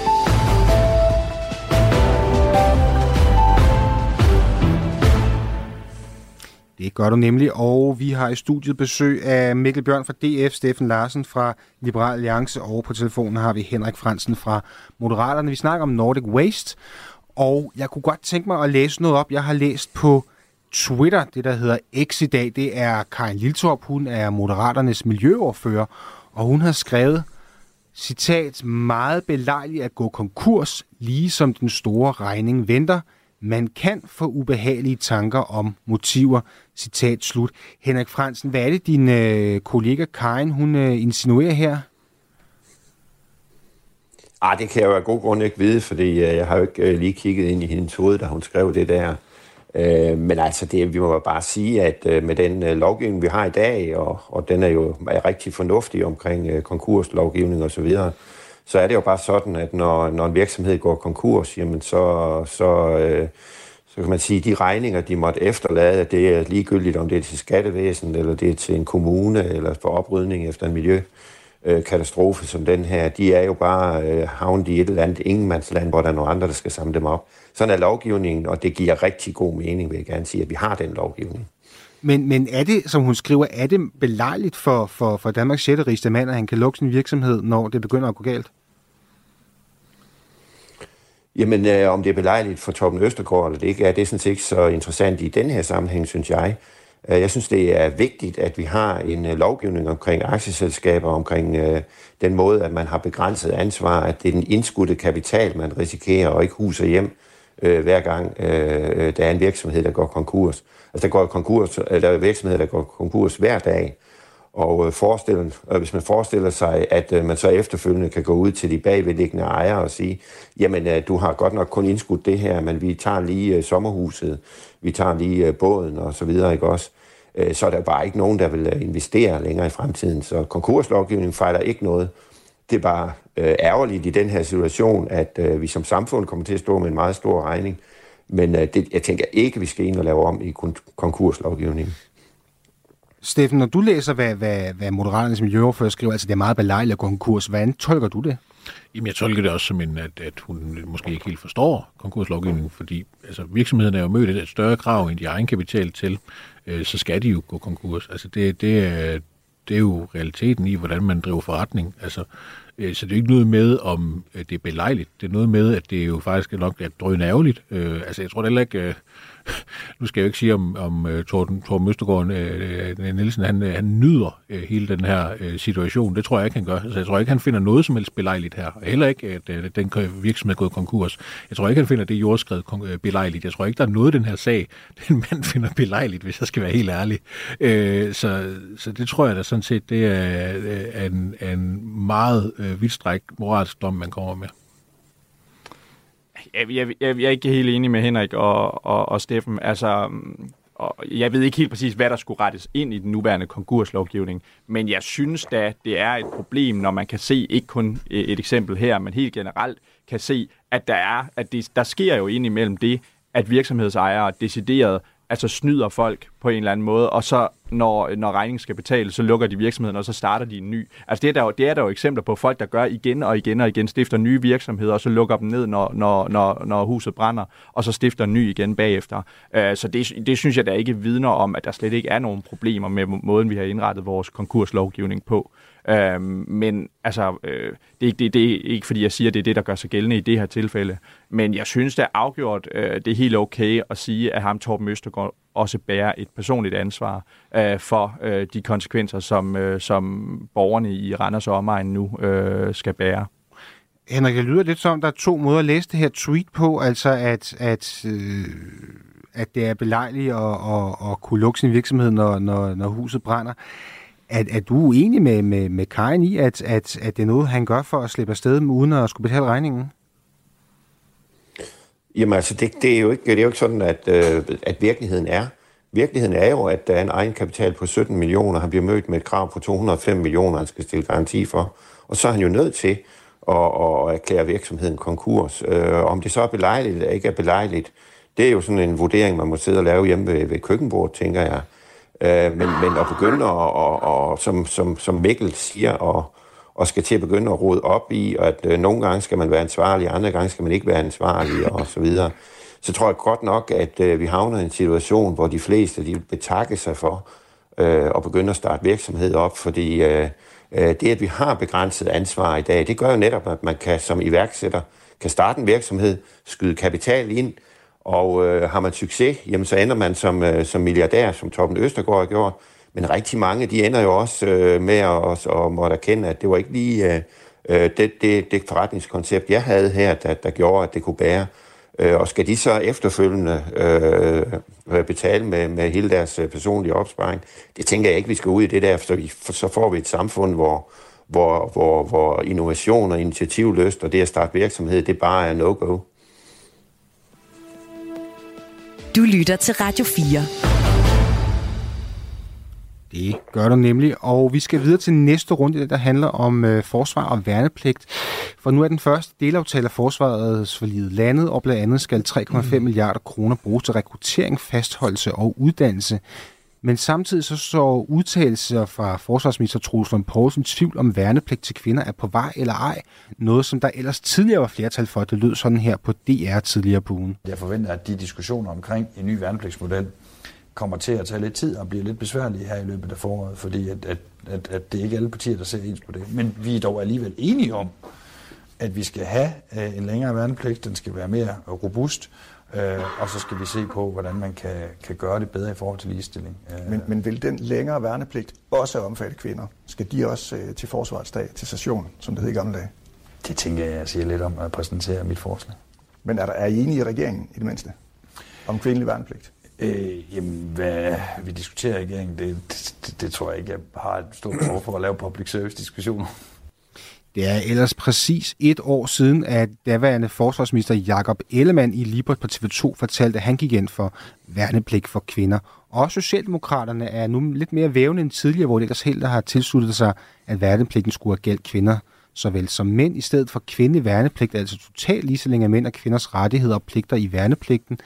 A: Det gør du nemlig, og vi har i studiet besøg af Mikkel Bjørn fra DF, Steffen Larsen fra Liberal Alliance, og på telefonen har vi Henrik Fransen fra Moderaterne. Vi snakker om Nordic Waste, og jeg kunne godt tænke mig at læse noget op. Jeg har læst på Twitter, det der hedder X i dag, det er Karin Liltorp, hun er Moderaternes miljøordfører, og hun har skrevet, citat, meget belejligt at gå konkurs, lige som den store regning venter. Man kan få ubehagelige tanker om motiver. Citat slut. Henrik Fransen, hvad er det, din øh, kollega Karin, hun øh, insinuerer her?
B: Ah, det kan jeg jo af god grund ikke vide, fordi øh, jeg har jo ikke øh, lige kigget ind i hendes hoved, da hun skrev det der. Øh, men altså, det, vi må bare sige, at øh, med den øh, lovgivning, vi har i dag, og, og den er jo er rigtig fornuftig omkring øh, konkurslovgivning osv., så, videre, så er det jo bare sådan, at når, når en virksomhed går konkurs, jamen så, så, øh, så kan man sige, at de regninger, de måtte efterlade, det er ligegyldigt, om det er til skattevæsenet, eller det er til en kommune, eller for oprydning efter en miljø katastrofe som den her, de er jo bare øh, havnet i et eller andet ingenmandsland, hvor der er nogle andre, der skal samle dem op. Sådan er lovgivningen, og det giver rigtig god mening, vil jeg gerne sige, at vi har den lovgivning.
A: Men, men er det, som hun skriver, er det belejligt for, for, for Danmarks 6. rigeste mand, at han kan lukke sin virksomhed, når det begynder at gå galt?
B: Jamen, øh, om det er belejligt for Torben Østergaard eller det ikke er, det er sådan set ikke så interessant i den her sammenhæng, synes jeg. Øh, jeg synes, det er vigtigt, at vi har en øh, lovgivning omkring aktieselskaber, omkring øh, den måde, at man har begrænset ansvar, at det er den indskudte kapital, man risikerer, og ikke huser hjem, øh, hver gang øh, øh, der er en virksomhed, der går konkurs. Altså, der går konkurs, eller der er virksomheder, der går konkurs hver dag. Øh, Øh, forestille, øh, hvis man forestiller sig, at øh, man så efterfølgende kan gå ud til de bagvedliggende ejere og sige, jamen du har godt nok kun indskudt det her, men vi tager lige sommerhuset, vi tager lige båden og så videre, ikke også? Så er der bare ikke nogen, der vil investere længere i fremtiden. Så konkurslovgivningen fejler ikke noget. Det er bare ærgerligt i den her situation, at vi som samfund kommer til at stå med en meget stor regning. Men det, jeg tænker ikke, at vi skal ind og lave om i konkurslovgivningen.
A: Steffen, når du læser, hvad, hvad, hvad Moderaternes miljøoverfører skriver, altså det er meget belejligt at gå konkurs, hvordan tolker du det?
F: Jamen, jeg tolker det også som, en, at, at hun måske ikke helt forstår konkurslovgivningen, fordi altså, virksomheden er jo mødt et større krav end de egen kapital til, øh, så skal de jo gå konkurs. Altså, det, det, er, det er jo realiteten i, hvordan man driver forretning. Altså, øh, så det er ikke noget med, om øh, det er belejligt. Det er noget med, at det er jo faktisk nok er drøn ærgerligt. Øh, altså, jeg tror heller ikke... Øh, nu skal jeg jo ikke sige om, om uh, Torben, Torben Østergaard uh, Nielsen, han, han nyder uh, hele den her uh, situation. Det tror jeg ikke, han gør. Så jeg tror ikke, han finder noget som helst belejligt her. Heller ikke, at uh, den virksomhed er gået konkurs. Jeg tror ikke, han finder det jordskred belejligt. Jeg tror ikke, der er noget i den her sag, den mand finder belejligt, hvis jeg skal være helt ærlig. Uh, så, så det tror jeg da sådan set, det er, er en, en meget uh, vidtstræk moralsk dom, man kommer med
E: jeg, jeg, jeg, jeg er ikke helt enig med Henrik og, og, og Steffen. Altså, og jeg ved ikke helt præcis, hvad der skulle rettes ind i den nuværende konkurslovgivning, men jeg synes da, det er et problem, når man kan se, ikke kun e, et eksempel her, men helt generelt kan se, at der er, at det, der sker jo ind imellem det, at virksomhedsejere decideret altså snyder folk på en eller anden måde, og så når, når regningen skal betales, så lukker de virksomheden, og så starter de en ny. Altså det er, der jo, det er der jo eksempler på folk, der gør igen og igen og igen, stifter nye virksomheder, og så lukker dem ned, når, når, når, når huset brænder, og så stifter en ny igen bagefter. Uh, så det, det synes jeg da ikke vidner om, at der slet ikke er nogen problemer med måden, vi har indrettet vores konkurslovgivning på. Øh, men altså, øh, det, det, det er ikke fordi, jeg siger, at det er det, der gør sig gældende i det her tilfælde. Men jeg synes, det er afgjort, øh, det er helt okay at sige, at ham Torben Østergaard også bærer et personligt ansvar øh, for øh, de konsekvenser, som, øh, som borgerne i Randers og omegn nu øh, skal bære.
A: Henrik, det lyder lidt som, der er to måder at læse det her tweet på, altså at, at, øh, at det er belejligt at, at, at kunne lukke sin virksomhed, når, når, når huset brænder. Er, er du uenig med, med, med Karin i, at, at, at det er noget, han gør for at slippe afsted uden at skulle betale regningen?
B: Jamen altså, det, det, er, jo ikke, det er jo ikke sådan, at, øh, at virkeligheden er. Virkeligheden er jo, at der er en egenkapital på 17 millioner. Han bliver mødt med et krav på 205 millioner, han skal stille garanti for. Og så er han jo nødt til at, at erklære virksomheden konkurs. Øh, om det så er belejligt eller ikke er belejligt, det er jo sådan en vurdering, man må sidde og lave hjemme ved, ved køkkenbordet, tænker jeg. Øh, men, men at begynde at, og, og, som, som, som Mikkel siger, og, og skal til at begynde at rode op i, at øh, nogle gange skal man være ansvarlig, andre gange skal man ikke være ansvarlig, og så videre. Så tror jeg godt nok, at øh, vi havner i en situation, hvor de fleste de betakker sig for øh, at begynde at starte virksomhed op, fordi øh, øh, det, at vi har begrænset ansvar i dag, det gør jo netop, at man kan som iværksætter kan starte en virksomhed, skyde kapital ind, og øh, har man succes, jamen så ender man som, øh, som milliardær, som Torben Østergaard har gjort. Men rigtig mange, de ender jo også øh, med at og måtte erkende, at det var ikke lige øh, øh, det, det, det forretningskoncept, jeg havde her, der, der gjorde, at det kunne bære. Øh, og skal de så efterfølgende øh, øh betale med, med hele deres øh, personlige opsparing? Det tænker jeg ikke, vi skal ud i det der, så, vi, for så får vi et samfund, hvor, hvor, hvor, hvor innovation og initiativløst og det at starte virksomhed, det bare er no-go.
D: Du lytter til Radio 4.
A: Det gør du nemlig, og vi skal videre til næste runde, der handler om øh, forsvar og værnepligt. For nu er den første delaftale af forsvarets forliget landet, og blandt andet skal 3,5 mm. milliarder kroner bruges til rekruttering, fastholdelse og uddannelse. Men samtidig så så udtalelser fra forsvarsminister Troels Lund Poulsen tvivl om værnepligt til kvinder er på vej eller ej. Noget, som der ellers tidligere var flertal for. Det lød sådan her på DR tidligere på ugen.
L: Jeg forventer, at de diskussioner omkring en ny værnepligtsmodel kommer til at tage lidt tid og bliver lidt besværlige her i løbet af foråret, fordi at, at, at, at det er ikke alle partier, der ser ens på det. Men vi er dog alligevel enige om, at vi skal have øh, en længere værnepligt, den skal være mere robust, øh, og så skal vi se på, hvordan man kan, kan gøre det bedre i forhold til ligestilling.
M: Øh. Men, men vil den længere værnepligt også omfatte kvinder? Skal de også øh, til forsvarsdag, til session, som det hed i gamle dage?
L: Det tænker jeg, jeg siger lidt om at præsentere mit forslag.
M: Men er, der, er I enige i regeringen i det mindste om kvindelig værnepligt?
L: Øh, jamen, hvad vi diskuterer i regeringen, det, det, det tror jeg ikke, jeg har et stort behov for at lave public service diskussioner.
A: Det er ellers præcis et år siden, at daværende forsvarsminister Jakob Ellemann i Libert på TV2 fortalte, at han gik ind for værnepligt for kvinder. Og Socialdemokraterne er nu lidt mere vævende end tidligere, hvor det ellers helt har tilsluttet sig, at værnepligten skulle have gældt kvinder såvel som mænd i stedet for kvindelig værnepligt, altså total ligestilling af mænd og kvinders rettigheder og pligter i værnepligten,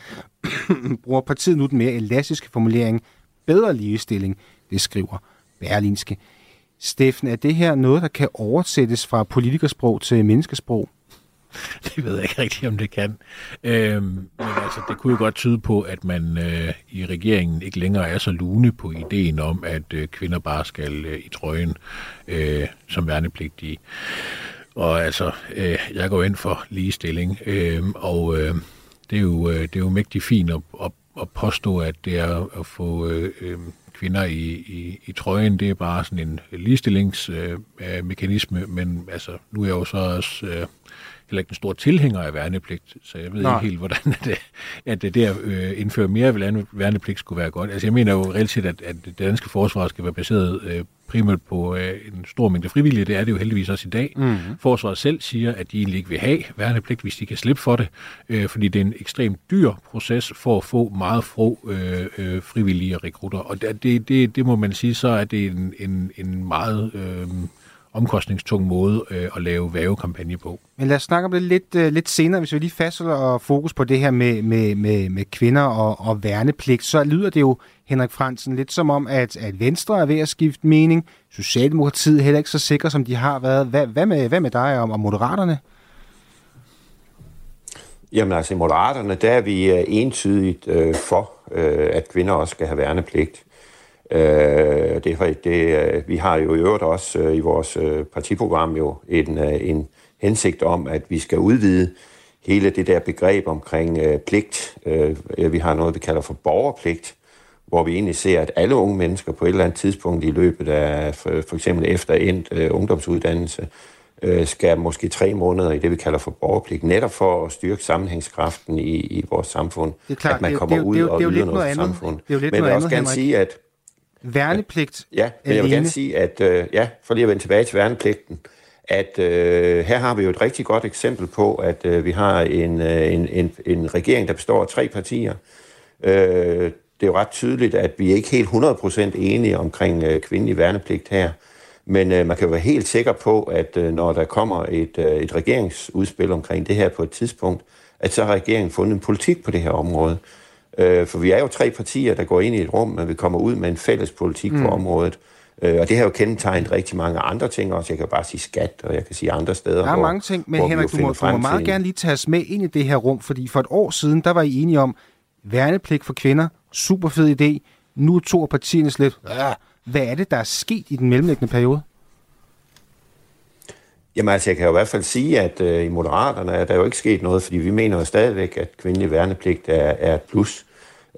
A: bruger partiet nu den mere elastiske formulering bedre ligestilling, det skriver Berlinske. Steffen, er det her noget, der kan oversættes fra politikersprog til menneskesprog?
F: Det ved jeg ikke rigtigt, om det kan. Øhm, men altså, det kunne jo godt tyde på, at man øh, i regeringen ikke længere er så lune på ideen om, at øh, kvinder bare skal øh, i trøjen øh, som værnepligtige. Og altså, øh, jeg går ind for ligestilling, øh, og øh, det, er jo, øh, det er jo mægtig fint at, at, at påstå, at det er at få... Øh, øh, kvinder i, i, i trøjen, det er bare sådan en ligestillingsmekanisme, øh, men altså, nu er jeg jo så også øh, heller ikke en stor tilhænger af værnepligt, så jeg ved Nej. ikke helt, hvordan det, at det der øh, indføre mere værnepligt skulle være godt. Altså jeg mener jo reelt set, at, at det danske forsvar skal være baseret øh, primært på øh, en stor mængde frivillige. Det er det jo heldigvis også i dag. Mm-hmm. Forsvaret selv siger, at de egentlig ikke vil have værnepligt, hvis de kan slippe for det, øh, fordi det er en ekstremt dyr proces for at få meget få øh, øh, frivillige rekrutter. Og det, det, det må man sige, så er det en, en, en meget... Øh, omkostningstung måde øh, at lave vævekampagne på.
A: Men lad os snakke om det lidt, øh, lidt senere, hvis vi lige fastholder fokus på det her med, med, med, med kvinder og, og værnepligt, så lyder det jo, Henrik Fransen, lidt som om, at, at Venstre er ved at skifte mening, Socialdemokratiet er heller ikke så sikre, som de har været. Hvad, hvad, med, hvad med dig og, og Moderaterne?
B: Jamen altså i Moderaterne, der er vi uh, entydigt uh, for, uh, at kvinder også skal have værnepligt. Øh, det, det, øh, vi har jo i øvrigt også øh, i vores øh, partiprogram jo en, en hensigt om, at vi skal udvide hele det der begreb omkring øh, pligt. Øh, vi har noget, vi kalder for borgerpligt, hvor vi egentlig ser, at alle unge mennesker på et eller andet tidspunkt i løbet af for, for eksempel efter endt øh, ungdomsuddannelse øh, skal måske tre måneder i det, vi kalder for borgerpligt, netop for at styrke sammenhængskraften i, i vores samfund.
A: Det er klart,
B: at man
A: det,
B: kommer
A: det,
B: ud
A: det,
B: og
A: det, er jo
B: yder noget
A: noget andet.
B: samfundet.
A: Det er jo lidt
B: Men jeg vil også
A: andet,
B: gerne
A: Henrik.
B: sige, at
A: Værnepligt
B: Ja, men jeg vil
A: alene.
B: gerne sige, at øh, ja, for lige at vende tilbage til værnepligten, at øh, her har vi jo et rigtig godt eksempel på, at øh, vi har en, øh, en, en, en regering, der består af tre partier. Øh, det er jo ret tydeligt, at vi ikke helt 100% enige omkring øh, kvindelig værnepligt her. Men øh, man kan jo være helt sikker på, at øh, når der kommer et, øh, et regeringsudspil omkring det her på et tidspunkt, at så har regeringen fundet en politik på det her område. Øh, for vi er jo tre partier, der går ind i et rum, men vi kommer ud med en fælles politik mm. På området. Øh, og det har jo kendetegnet rigtig mange andre ting også. Jeg kan bare sige skat, og jeg kan sige andre steder,
A: Der er
B: hvor,
A: mange ting, men Henrik, du må, du må meget gerne lige tage os med ind i det her rum, fordi for et år siden, der var I enige om værnepligt for kvinder, super fed idé. Nu er to af partierne slet, "Ah, hvad er det, der er sket i den mellemliggende periode?
B: Jamen altså, jeg kan jo i hvert fald sige, at øh, i Moderaterne er der jo ikke sket noget, fordi vi mener jo stadigvæk, at kvindelig værnepligt er, er et plus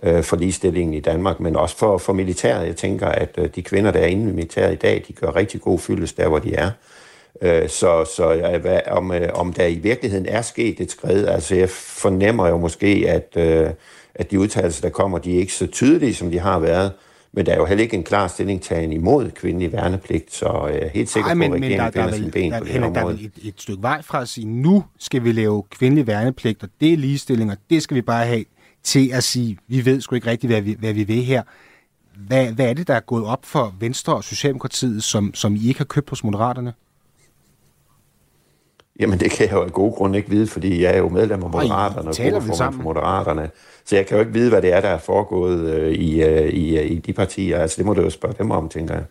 B: øh, for ligestillingen i Danmark, men også for, for militæret. Jeg tænker, at øh, de kvinder, der er inde i militæret i dag, de gør rigtig god fyldes der, hvor de er. Øh, så så øh, hvad, om, øh, om der i virkeligheden er sket et skridt, altså jeg fornemmer jo måske, at, øh, at de udtalelser, der kommer, de er ikke så tydelige, som de har været. Men der er jo heller ikke en klar stillingtagen imod kvindelig værnepligt, så jeg er helt sikker
A: Ej, men,
B: på, at regeringen
A: der, er
B: finder sine ben
A: der,
B: på det
A: Henrik, der er
B: område.
A: vel et, et stykke vej fra at sige, nu skal vi lave kvindelig værnepligt, og det er ligestilling, og det skal vi bare have, til at sige, vi ved sgu ikke rigtigt, hvad vi, hvad vi vil her. Hvad, hvad er det, der er gået op for Venstre og Socialdemokratiet, som, som I ikke har købt hos Moderaterne?
B: Jamen, det kan jeg jo af gode grunde ikke vide, fordi jeg er jo medlem af Moderaterne og
A: sammen?
B: for Moderaterne. Så jeg kan jo ikke vide, hvad det er, der er foregået øh, i, øh, i, øh, i de partier. Altså, det må du jo spørge dem om, tænker jeg.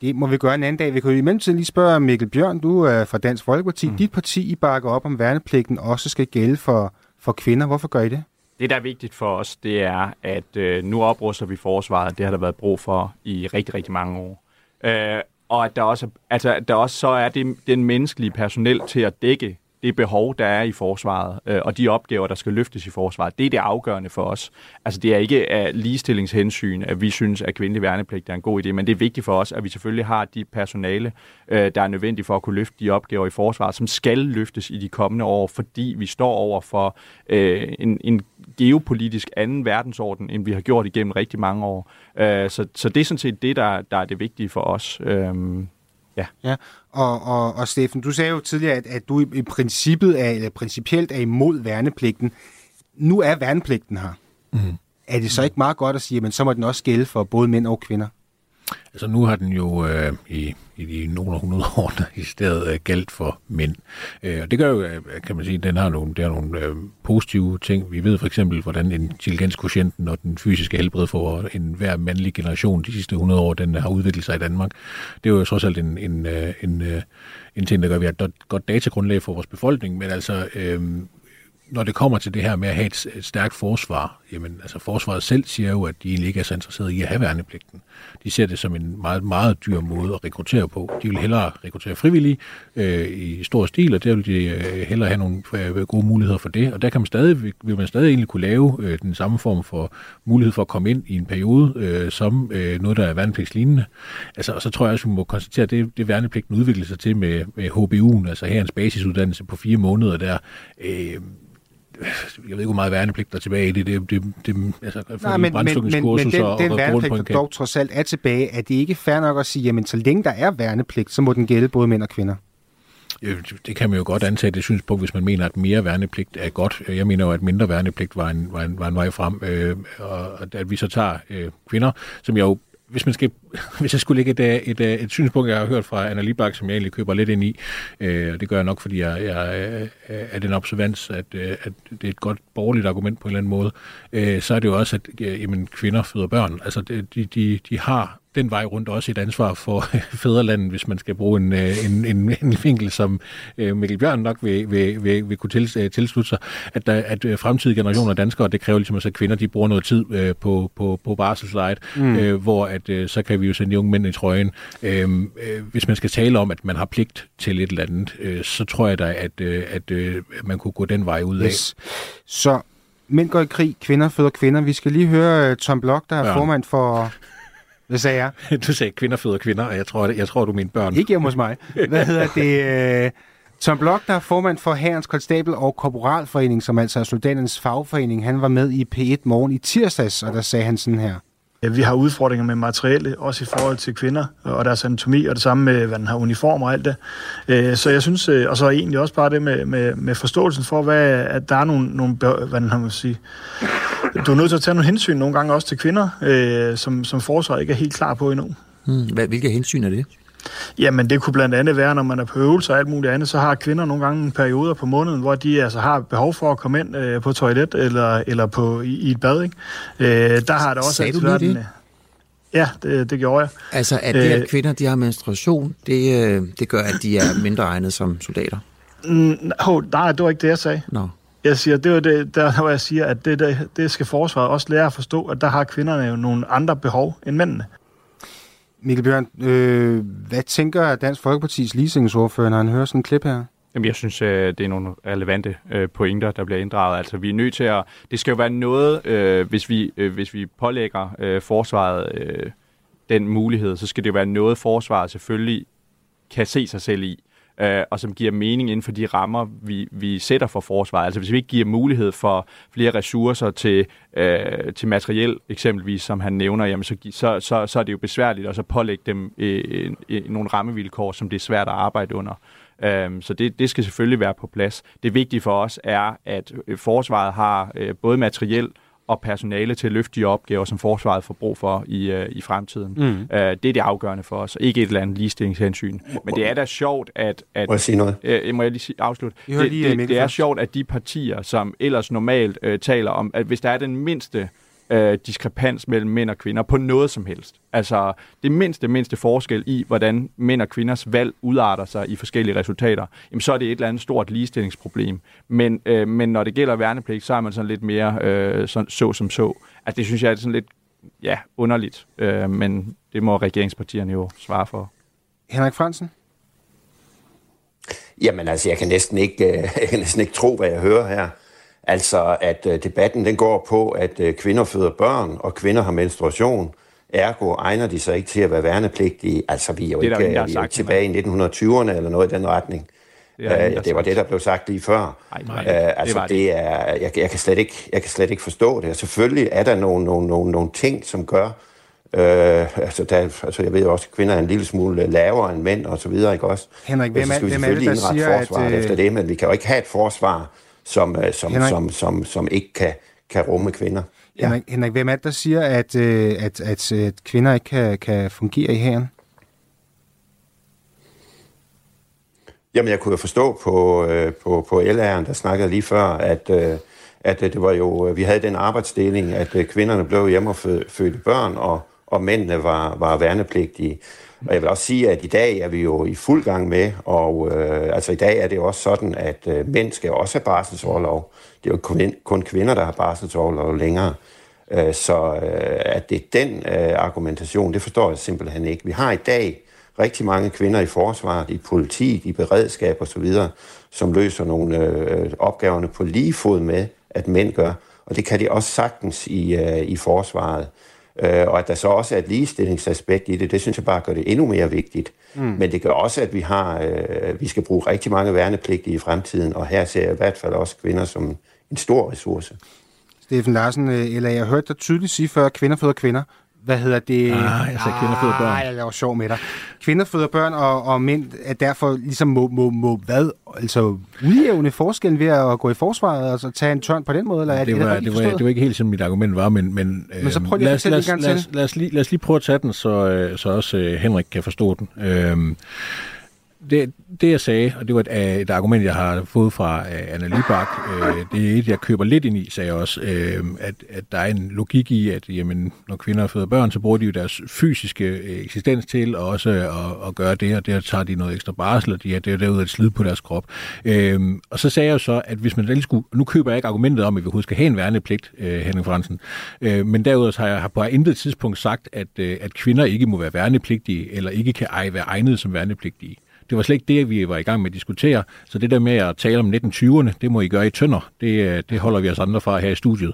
A: Det må vi gøre en anden dag. Vi kan jo i mellemtiden lige spørge Mikkel Bjørn, du er fra Dansk Folkeparti. Mm. Dit parti, I bakker op om værnepligten, også skal gælde for, for kvinder. Hvorfor gør I det?
E: Det, der er vigtigt for os, det er, at øh, nu opruster vi forsvaret. Det har der været brug for i rigtig, rigtig mange år. Øh, og at der også, altså, der også så er det, den menneskelige personel til at dække det behov, der er i forsvaret, øh, og de opgaver, der skal løftes i forsvaret. Det er det afgørende for os. Altså, det er ikke af ligestillingshensyn, at vi synes, at kvindelig værnepligt er en god idé, men det er vigtigt for os, at vi selvfølgelig har de personale, øh, der er nødvendige for at kunne løfte de opgaver i forsvaret, som skal løftes i de kommende år, fordi vi står over for øh, en, en geopolitisk anden verdensorden, end vi har gjort igennem rigtig mange år. Øh, så, så det er sådan set det, der, der er det vigtige for os. Øh, ja.
A: Ja, og, og, og Steffen, du sagde jo tidligere, at, at du i, i princippet er, eller principielt er imod værnepligten. Nu er værnepligten her.
F: Mm.
A: Er det så ikke meget godt at sige, men så må den også gælde for både mænd og kvinder?
F: Altså nu har den jo øh, i, i de nogle hundrede år i stedet øh, galt for mænd. Øh, og det gør jo, øh, kan man sige, den har nogle, der er nogle øh, positive ting. Vi ved for eksempel, hvordan intelligenskvotienten og den fysiske helbred for en hver mandlig generation de sidste 100 år, den øh, har udviklet sig i Danmark. Det er jo trods alt en, en, øh, en, øh, en ting, der gør, at vi har et godt datagrundlag for vores befolkning, men altså... Øh, når det kommer til det her med at have et stærkt forsvar, jamen altså forsvaret selv siger jo, at de egentlig ikke er så interesserede i at have værnepligten. De ser det som en meget, meget dyr måde at rekruttere på. De vil hellere rekruttere frivillige øh, i stor stil, og der vil de øh, hellere have nogle øh, gode muligheder for det. Og der kan man stadig, vil man stadig egentlig kunne lave øh, den samme form for mulighed for at komme ind i en periode, øh, som øh, noget, der er værnepligtslignende. Altså, og så tror jeg også, vi må konstatere, at det, det værnepligten udvikler sig til med, med HBU'en, altså her en basisuddannelse på fire måneder der, øh, jeg ved ikke, hvor meget værnepligt der er tilbage i det. det, det, det altså,
A: Nej, men, men, men, men den,
F: og,
A: den værnepligt, der dog trods alt er tilbage, er det ikke fair nok at sige, jamen så længe der er værnepligt, så må den gælde både mænd og kvinder?
F: Det kan man jo godt antage det synspunkt, hvis man mener, at mere værnepligt er godt. Jeg mener jo, at mindre værnepligt var en, var en, var en vej frem, øh, og at vi så tager øh, kvinder, som jeg jo hvis, man skal, hvis jeg skulle lægge et, øh, et, et, et synspunkt, jeg har hørt fra Anna Libak, som jeg egentlig køber lidt ind i, øh, og det gør jeg nok, fordi jeg, jeg øh, er den observans, at, at det er et godt borgerligt argument på en eller anden måde, øh, så er det jo også, at øh, jamen, kvinder føder børn. Altså, de, de, de har den vej rundt også et ansvar for fædrelandet, hvis man skal bruge en, en, en, en vinkel, som Mikkel Bjørn nok vil, vil, vil, vil kunne til, tilslutte sig, at, der, at fremtidige generationer af danskere, det kræver ligesom, at kvinder de bruger noget tid øh, på, på, på barselslejet, mm. øh, hvor at, øh, så kan vi jo sende de unge mænd i trøjen. Øh, øh, hvis man skal tale om, at man har pligt til et eller andet, øh, så tror jeg da, at, øh, at øh, man kunne gå den vej ud af. Yes.
A: Så mænd går i krig, kvinder føder kvinder. Vi skal lige høre Tom Blok, der er ja. formand for hvad sagde jeg?
F: Du sagde kvinder føder kvinder, og jeg tror, jeg tror du mente børn.
A: Ikke hjemme hos mig. Hvad hedder det? Tom Blok, der er formand for Herrens Konstabel og Korporalforening, som altså er soldaternes fagforening, han var med i P1 Morgen i tirsdags, og der sagde han sådan her.
N: Vi har udfordringer med materielle, også i forhold til kvinder og deres anatomi, og det samme med, hvad den har uniform og alt det. Øh, så jeg synes, øh, og så egentlig også bare det med, med, med forståelsen for, hvad, at der er nogle, nogle hvad den har man sige, du er nødt til at tage nogle hensyn nogle gange også til kvinder, øh, som, som forsvaret ikke er helt klar på endnu.
O: Hmm. Hvilke hensyn er det?
N: Jamen, det kunne blandt andet være, når man er på øvelse og alt muligt andet, så har kvinder nogle gange perioder på måneden, hvor de altså har behov for at komme ind øh, på toilet eller, eller på, i, i et bad. Ikke? Øh, der har det også
O: Sagde du lige det?
N: Ja, det, det gjorde jeg.
O: Altså, at det, at kvinder de har menstruation, det, øh, det gør, at de er mindre egnet som soldater?
N: Mm, oh, nej, det var ikke det, jeg sagde.
O: Nå.
N: Jeg siger, det var det, der, hvor jeg siger, at det, det, det skal forsvaret også lære at forstå, at der har kvinderne jo nogle andre behov end mændene.
A: Mikkel Bjørn, øh, hvad tænker Dansk Folkepartis leasingsordfører, når han hører sådan en klip her?
E: Jamen, jeg synes, øh, det er nogle relevante øh, pointer, der bliver inddraget. Altså, vi er nødt til at... Det skal jo være noget, øh, hvis, vi, øh, hvis vi pålægger øh, forsvaret øh, den mulighed, så skal det jo være noget, forsvaret selvfølgelig kan se sig selv i øh, og som giver mening inden for de rammer, vi, vi sætter for forsvaret. Altså hvis vi ikke giver mulighed for flere ressourcer til, øh, til materiel, eksempelvis, som han nævner, jamen så, så, så, så er det jo besværligt at så pålægge dem øh, øh, nogle rammevilkår, som det er svært at arbejde under. Um, så det, det skal selvfølgelig være på plads. Det vigtige for os er, at øh, forsvaret har øh, både materiel og personale til at løfte de opgaver, som forsvaret får brug for i, uh, i fremtiden. Mm. Uh, det er det afgørende for os, ikke et eller andet ligestillingshensyn. Men det er da sjovt, at... at
B: må jeg sige noget?
E: Uh, må jeg lige afslutte? Det,
A: lige,
E: det, det er sjovt, at de partier, som ellers normalt uh, taler om, at hvis der er den mindste øh, diskrepans mellem mænd og kvinder på noget som helst. Altså det mindste, mindste forskel i, hvordan mænd og kvinders valg udarter sig i forskellige resultater, jamen så er det et eller andet stort ligestillingsproblem. Men, øh, men når det gælder værnepligt, så er man sådan lidt mere øh, så, så som så. Altså det synes jeg er sådan lidt ja, underligt, øh, men det må regeringspartierne jo svare for.
A: Henrik Fransen?
B: Jamen altså, jeg kan næsten ikke, øh, jeg kan næsten ikke tro, hvad jeg hører her. Altså, at øh, debatten den går på, at øh, kvinder føder børn, og kvinder har menstruation. Ergo egner de sig ikke til at være værnepligtige. Altså, vi er jo
E: det er
B: ikke,
E: der,
B: vi er ikke tilbage i 1920'erne eller noget i den retning. Det, er, uh, det var det, der blev sagt lige før.
E: Nej,
B: uh, altså, det, det er, jeg, jeg, kan slet ikke, jeg kan slet ikke forstå det. Og selvfølgelig er der nogle, nogle, nogle, nogle ting, som gør, Uh, altså, der, altså, jeg ved også, at kvinder er en lille smule lavere end mænd og så videre, ikke også?
A: Henrik, hvem er,
B: så skal vi
A: hvem er det, der siger, at...
B: efter det, men vi kan jo ikke have et forsvar, som, øh, som,
A: Henrik?
B: som, som, som ikke kan, kan rumme kvinder.
A: Ja. Henrik, Henrik, hvem er det, der siger, at, øh, at, at, at kvinder ikke kan, kan fungere i hæren?
B: Jamen, jeg kunne jo forstå på, øh, på, på LR'en, der snakkede lige før, at, øh, at det var jo, vi havde den arbejdsdeling, at øh, kvinderne blev hjemme og fødte børn, og, og mændene var, var værnepligtige. Og jeg vil også sige, at i dag er vi jo i fuld gang med, og øh, altså i dag er det jo også sådan, at øh, mænd skal også have barselsoverlov. Det er jo kun, kun kvinder, der har barselsoverlov længere. Øh, så øh, at det er den øh, argumentation, det forstår jeg simpelthen ikke. Vi har i dag rigtig mange kvinder i forsvaret, i politik, i beredskab osv., som løser nogle øh, opgaverne på lige fod med, at mænd gør. Og det kan de også sagtens i, øh, i forsvaret. Øh, og at der så også er et ligestillingsaspekt i det, det synes jeg bare gør det endnu mere vigtigt. Mm. Men det gør også, at vi har, øh, vi skal bruge rigtig mange værnepligtige i fremtiden, og her ser jeg i hvert fald også kvinder som en stor ressource.
A: Steffen Larsen, eller jeg hørte dig tydeligt sige før, at kvinder føder kvinder. Hvad hedder det?
F: Ah, jeg sagde kvinder føder børn.
A: Nej, jeg var sjov med dig. Kvinder føder børn, og, og mænd er derfor ligesom må, må, må hvad? Altså udjævne forskellen ved at gå i forsvaret, og altså tage en tørn på den måde? Eller er
F: det,
A: det,
F: var,
A: det,
F: det, var, det var ikke helt som mit argument var, men... Men,
A: men så prøv lige at
F: lad, os, lad, lad, os, lad, os lige, lad os lige prøve at tage den, så, øh, så også uh, Henrik kan forstå den. Øhm, det, det jeg sagde, og det var et, øh, et argument, jeg har fået fra uh, Anna Libak, øh, det er et, jeg køber lidt ind i, sagde jeg også, øh, at, at der er en logik i, at jamen, når kvinder føder børn, så bruger de jo deres fysiske øh, eksistens til og også at, at gøre det, og der tager de noget ekstra barsel, og de er derude at slide på deres krop. Øh, og så sagde jeg så, at hvis man lige skulle, nu køber jeg ikke argumentet om, at vi overhovedet skal have en værnepligt, øh, Henning Fransen, øh, men derudover har jeg på intet tidspunkt sagt, at, øh, at kvinder ikke må være værnepligtige, eller ikke kan ej, være egnet som værnepligtige. Det var slet ikke det, vi var i gang med at diskutere. Så det der med at tale om 1920'erne, det må I gøre i tønder. Det, øh, det holder vi os andre fra her i studiet.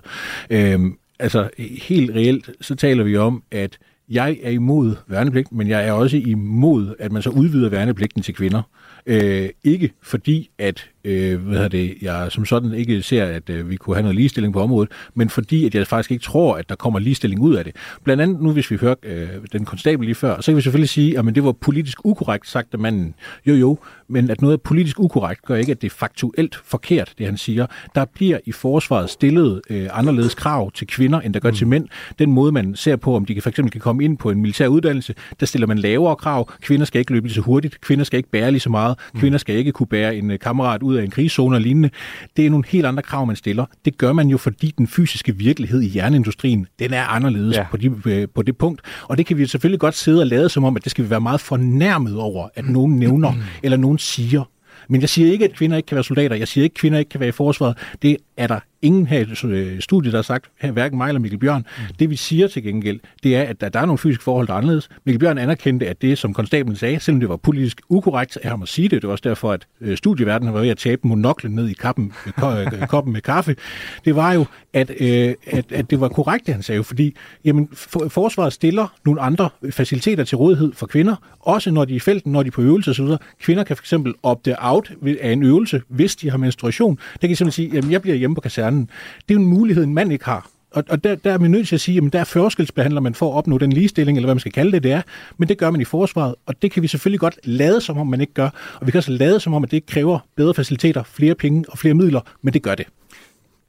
F: Øhm, altså helt reelt, så taler vi om, at jeg er imod værnepligt, men jeg er også imod, at man så udvider værnepligten til kvinder. Øh, ikke fordi, at øh, hvad hedder det, jeg som sådan ikke ser, at øh, vi kunne have noget ligestilling på området, men fordi, at jeg faktisk ikke tror, at der kommer ligestilling ud af det. Blandt andet nu, hvis vi hører øh, den konstabel lige før, så kan vi selvfølgelig sige, at det var politisk ukorrekt sagt af manden. Jo jo, men at noget er politisk ukorrekt gør ikke, at det er faktuelt forkert, det han siger. Der bliver i forsvaret stillet øh, anderledes krav til kvinder, end der gør mm. til mænd. Den måde, man ser på, om de kan, for eksempel kan komme ind på en militær uddannelse, der stiller man lavere krav. Kvinder skal ikke løbe lige så hurtigt, kvinder skal ikke bære lige så meget, mm. kvinder skal ikke kunne bære en uh, kammerat ud af en krigszone og lignende. Det er nogle helt andre krav, man stiller. Det gør man jo, fordi den fysiske virkelighed i jernindustrien, den er anderledes ja. på, de, øh, på det punkt. Og det kan vi selvfølgelig godt sidde og lade som om, at det skal vi være meget fornærmet over, at nogen nævner, mm. eller nogen siger. Men jeg siger ikke, at kvinder ikke kan være soldater. Jeg siger ikke, at kvinder ikke kan være i forsvaret. Det er der ingen her i øh, studiet, der har sagt, her, hverken mig eller Mikkel Bjørn. Mm. Det vi siger til gengæld, det er, at der, der er nogle fysiske forhold, der er anderledes. Mikkel Bjørn anerkendte, at det, som konstablen sagde, selvom det var politisk ukorrekt af ham at sige det, det var også derfor, at øh, studieverdenen var ved at tabe monoklen ned i kappen, øh, koppen med kaffe, det var jo, at, øh, at, at det var korrekt, det han sagde, fordi jamen, for, forsvaret stiller nogle andre faciliteter til rådighed for kvinder, også når de er i felten, når de er på øvelse osv. Kvinder kan fx opte out af en øvelse, hvis de har menstruation. Der kan simpelthen sige, jamen jeg bliver hjemme på kasernen. Det er jo en mulighed, en mand ikke har. Og, og der, der er vi nødt til at sige, at der er forskelsbehandler man for at opnå den ligestilling, eller hvad man skal kalde det, det er. Men det gør man i forsvaret, og det kan vi selvfølgelig godt lade som om, man ikke gør. Og vi kan også lade som om, at det kræver bedre faciliteter, flere penge og flere midler, men det gør det.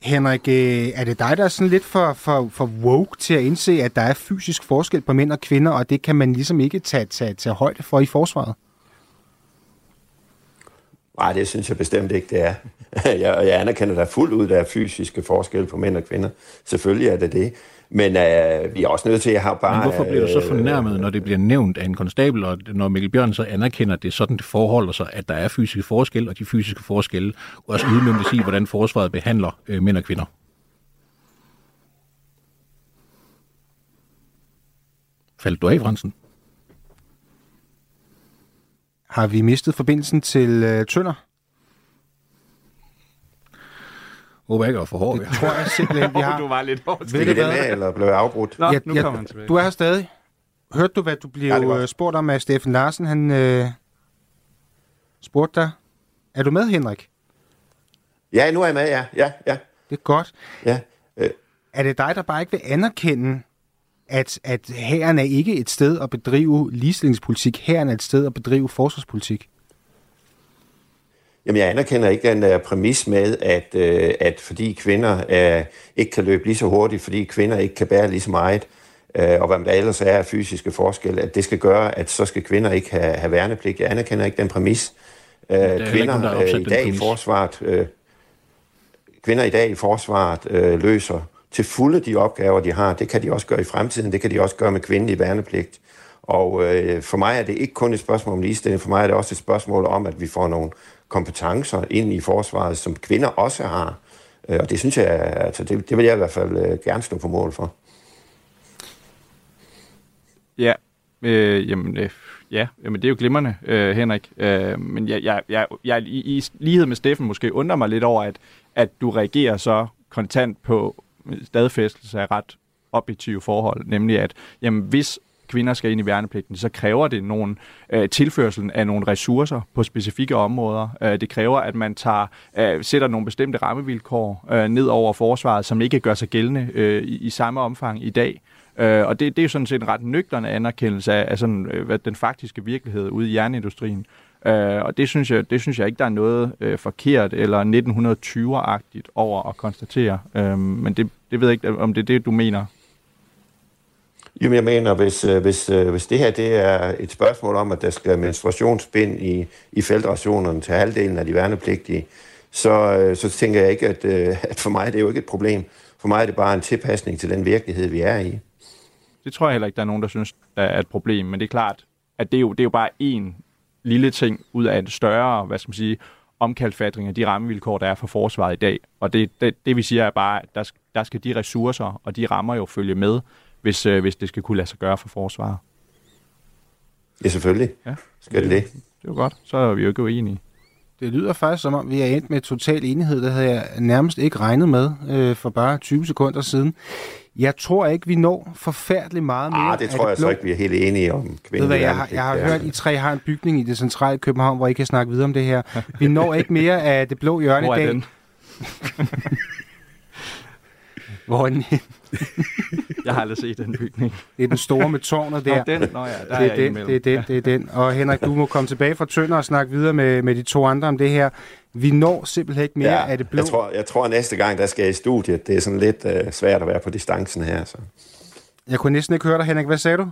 A: Henrik, øh, er det dig, der er sådan lidt for, for, for woke til at indse, at der er fysisk forskel på mænd og kvinder, og det kan man ligesom ikke tage, tage, tage højde for i forsvaret?
B: Nej, det synes jeg bestemt ikke, det er. jeg, jeg anerkender der fuldt ud, der er fysiske forskelle på mænd og kvinder. Selvfølgelig er det det. Men øh, vi er også nødt til at have bare...
F: Men hvorfor bliver du så fornærmet, når det bliver nævnt af en konstabel, og når Mikkel Bjørn så anerkender, at det sådan, det forholder sig, at der er fysiske forskelle, og de fysiske forskelle også udmyndtes i, hvordan forsvaret behandler øh, mænd og kvinder? Faldt du af, Fransen?
A: Har vi mistet forbindelsen til øh, Tønder?
F: Håber ikke, at for hård.
A: Det tror jeg simpelthen, vi har.
E: du var lidt hårdt.
B: Ved det med, eller blev afbrudt?
A: Nå, ja, nu kommer han tilbage. Du er her stadig. Hørte du, hvad du blev ja, spurgt om af Steffen Larsen? Han øh, spurgte dig. Er du med, Henrik?
B: Ja, nu er jeg med, ja. ja, ja.
A: Det er godt.
B: Ja. Øh.
A: Er det dig, der bare ikke vil anerkende, at, at hæren er ikke et sted at bedrive ligestillingspolitik. Hæren er et sted at bedrive forsvarspolitik.
B: Jamen, jeg anerkender ikke den der præmis med, at, øh, at fordi kvinder øh, ikke kan løbe lige så hurtigt, fordi kvinder ikke kan bære lige så meget, øh, og hvad der ellers er af fysiske forskelle, at det skal gøre, at så skal kvinder ikke have, have værnepligt. Jeg anerkender ikke den præmis. Øh, kvinder øh, i dag i forsvaret, øh, kvinder i dag i forsvaret øh, løser til fulde de opgaver, de har. Det kan de også gøre i fremtiden. Det kan de også gøre med kvindelig værnepligt. Og øh, for mig er det ikke kun et spørgsmål om ligestilling. For mig er det også et spørgsmål om, at vi får nogle kompetencer ind i forsvaret, som kvinder også har. Øh, og det synes jeg, altså det, det vil jeg i hvert fald øh, gerne stå på mål for.
E: Ja, øh, jamen, øh, ja, jamen det er jo glimrende, øh, Henrik. Øh, men jeg, jeg, jeg, jeg i, i lighed med Steffen måske undrer mig lidt over, at, at du reagerer så kontant på stadfæstelse af ret objektive forhold, nemlig at jamen, hvis kvinder skal ind i værnepligten, så kræver det nogle øh, tilførsel af nogle ressourcer på specifikke områder. Øh, det kræver, at man tager, øh, sætter nogle bestemte rammevilkår øh, ned over forsvaret, som ikke gør sig gældende øh, i, i samme omfang i dag. Øh, og det, det er jo sådan set en ret nøgterne anerkendelse af, af sådan, øh, hvad den faktiske virkelighed ude i jernindustrien. Øh, og det synes, jeg, det synes jeg ikke, der er noget øh, forkert eller 1920'er-agtigt over at konstatere. Øh, men det, det ved jeg ikke, om det er det, du mener.
B: Jamen, jeg mener, hvis, øh, hvis, øh, hvis det her det er et spørgsmål om, at der skal menstruationsbind i, i feltrationerne til halvdelen af de værnepligtige, så, øh, så tænker jeg ikke, at, at for mig det er jo ikke et problem. For mig er det bare en tilpasning til den virkelighed, vi er i.
E: Det tror jeg heller ikke, der er nogen, der synes, der er et problem. Men det er klart, at det er jo, det er jo bare en lille ting ud af en større, hvad skal man sige, omkalfatring af de rammevilkår, der er for forsvaret i dag. Og det, det, det vi siger er bare, at der, der skal de ressourcer og de rammer jo følge med, hvis, øh, hvis det skal kunne lade sig gøre for forsvaret.
B: Ja, selvfølgelig. Ja. Skal det det?
E: Det er jo godt. Så er vi jo ikke uenige.
A: Det lyder faktisk som om, vi er endt med total enighed. Det havde jeg nærmest ikke regnet med øh, for bare 20 sekunder siden. Jeg tror ikke, vi når forfærdeligt meget mere.
B: Ah, det tror jeg så ikke, vi er helt enige om.
A: Ved hvad, jeg, har, jeg har hørt, at I tre har en bygning i det centrale København, hvor I kan snakke videre om det her. Vi når ikke mere af det blå hjørne i dag. Hvor er den?
E: Jeg har aldrig set den bygning.
A: Det er den store med tårnet der.
E: Nå, den. Nå ja, der
A: det
E: er
A: er,
E: jeg
A: den, det er den, det er den. Og Henrik, du må komme tilbage fra Tønder og snakke videre med, med de to andre om det her. Vi når simpelthen ikke mere
B: Ja,
A: af det blå.
B: jeg tror, jeg tror at næste gang, der skal jeg i studiet. Det er sådan lidt øh, svært at være på distancen her. Så.
A: Jeg kunne næsten ikke høre dig, Henrik. Hvad sagde du?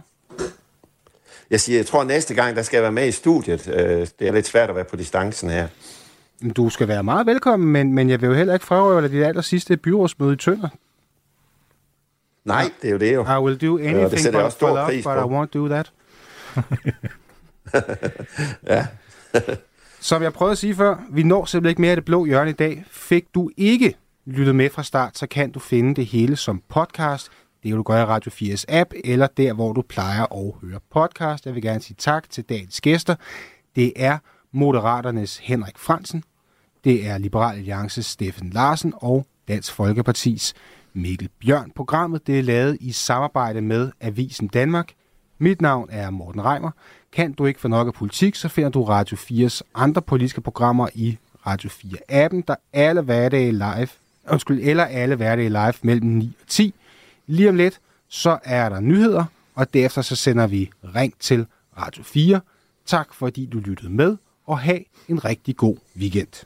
B: Jeg siger, jeg tror at næste gang, der skal jeg være med i studiet. Øh, det er lidt svært at være på distancen her.
A: Du skal være meget velkommen, men, men jeg vil jo heller ikke frarøve dig dit aller sidste byrådsmøde i Tønder.
B: Nej, det er jo det jo.
A: I will do
B: det
A: anything
B: også
A: for
B: stor
A: love, but
B: på.
A: I won't do that.
B: ja.
A: Som jeg prøvede at sige før, vi når simpelthen ikke mere af det blå hjørne i dag. Fik du ikke lyttet med fra start, så kan du finde det hele som podcast. Det kan du gøre i Radio 4's app, eller der, hvor du plejer at høre podcast. Jeg vil gerne sige tak til dagens gæster. Det er Moderaternes Henrik Fransen, det er Liberal Alliances Steffen Larsen og Dansk Folkepartis Mikkel Bjørn. Programmet det er lavet i samarbejde med Avisen Danmark. Mit navn er Morten Reimer. Kan du ikke få nok af politik, så finder du Radio 4's andre politiske programmer i Radio 4-appen, der alle hverdage live, undskyld, eller alle hverdage live mellem 9 og 10. Lige om lidt, så er der nyheder, og derefter så sender vi Ring til Radio 4. Tak fordi du lyttede med, og have en rigtig god weekend.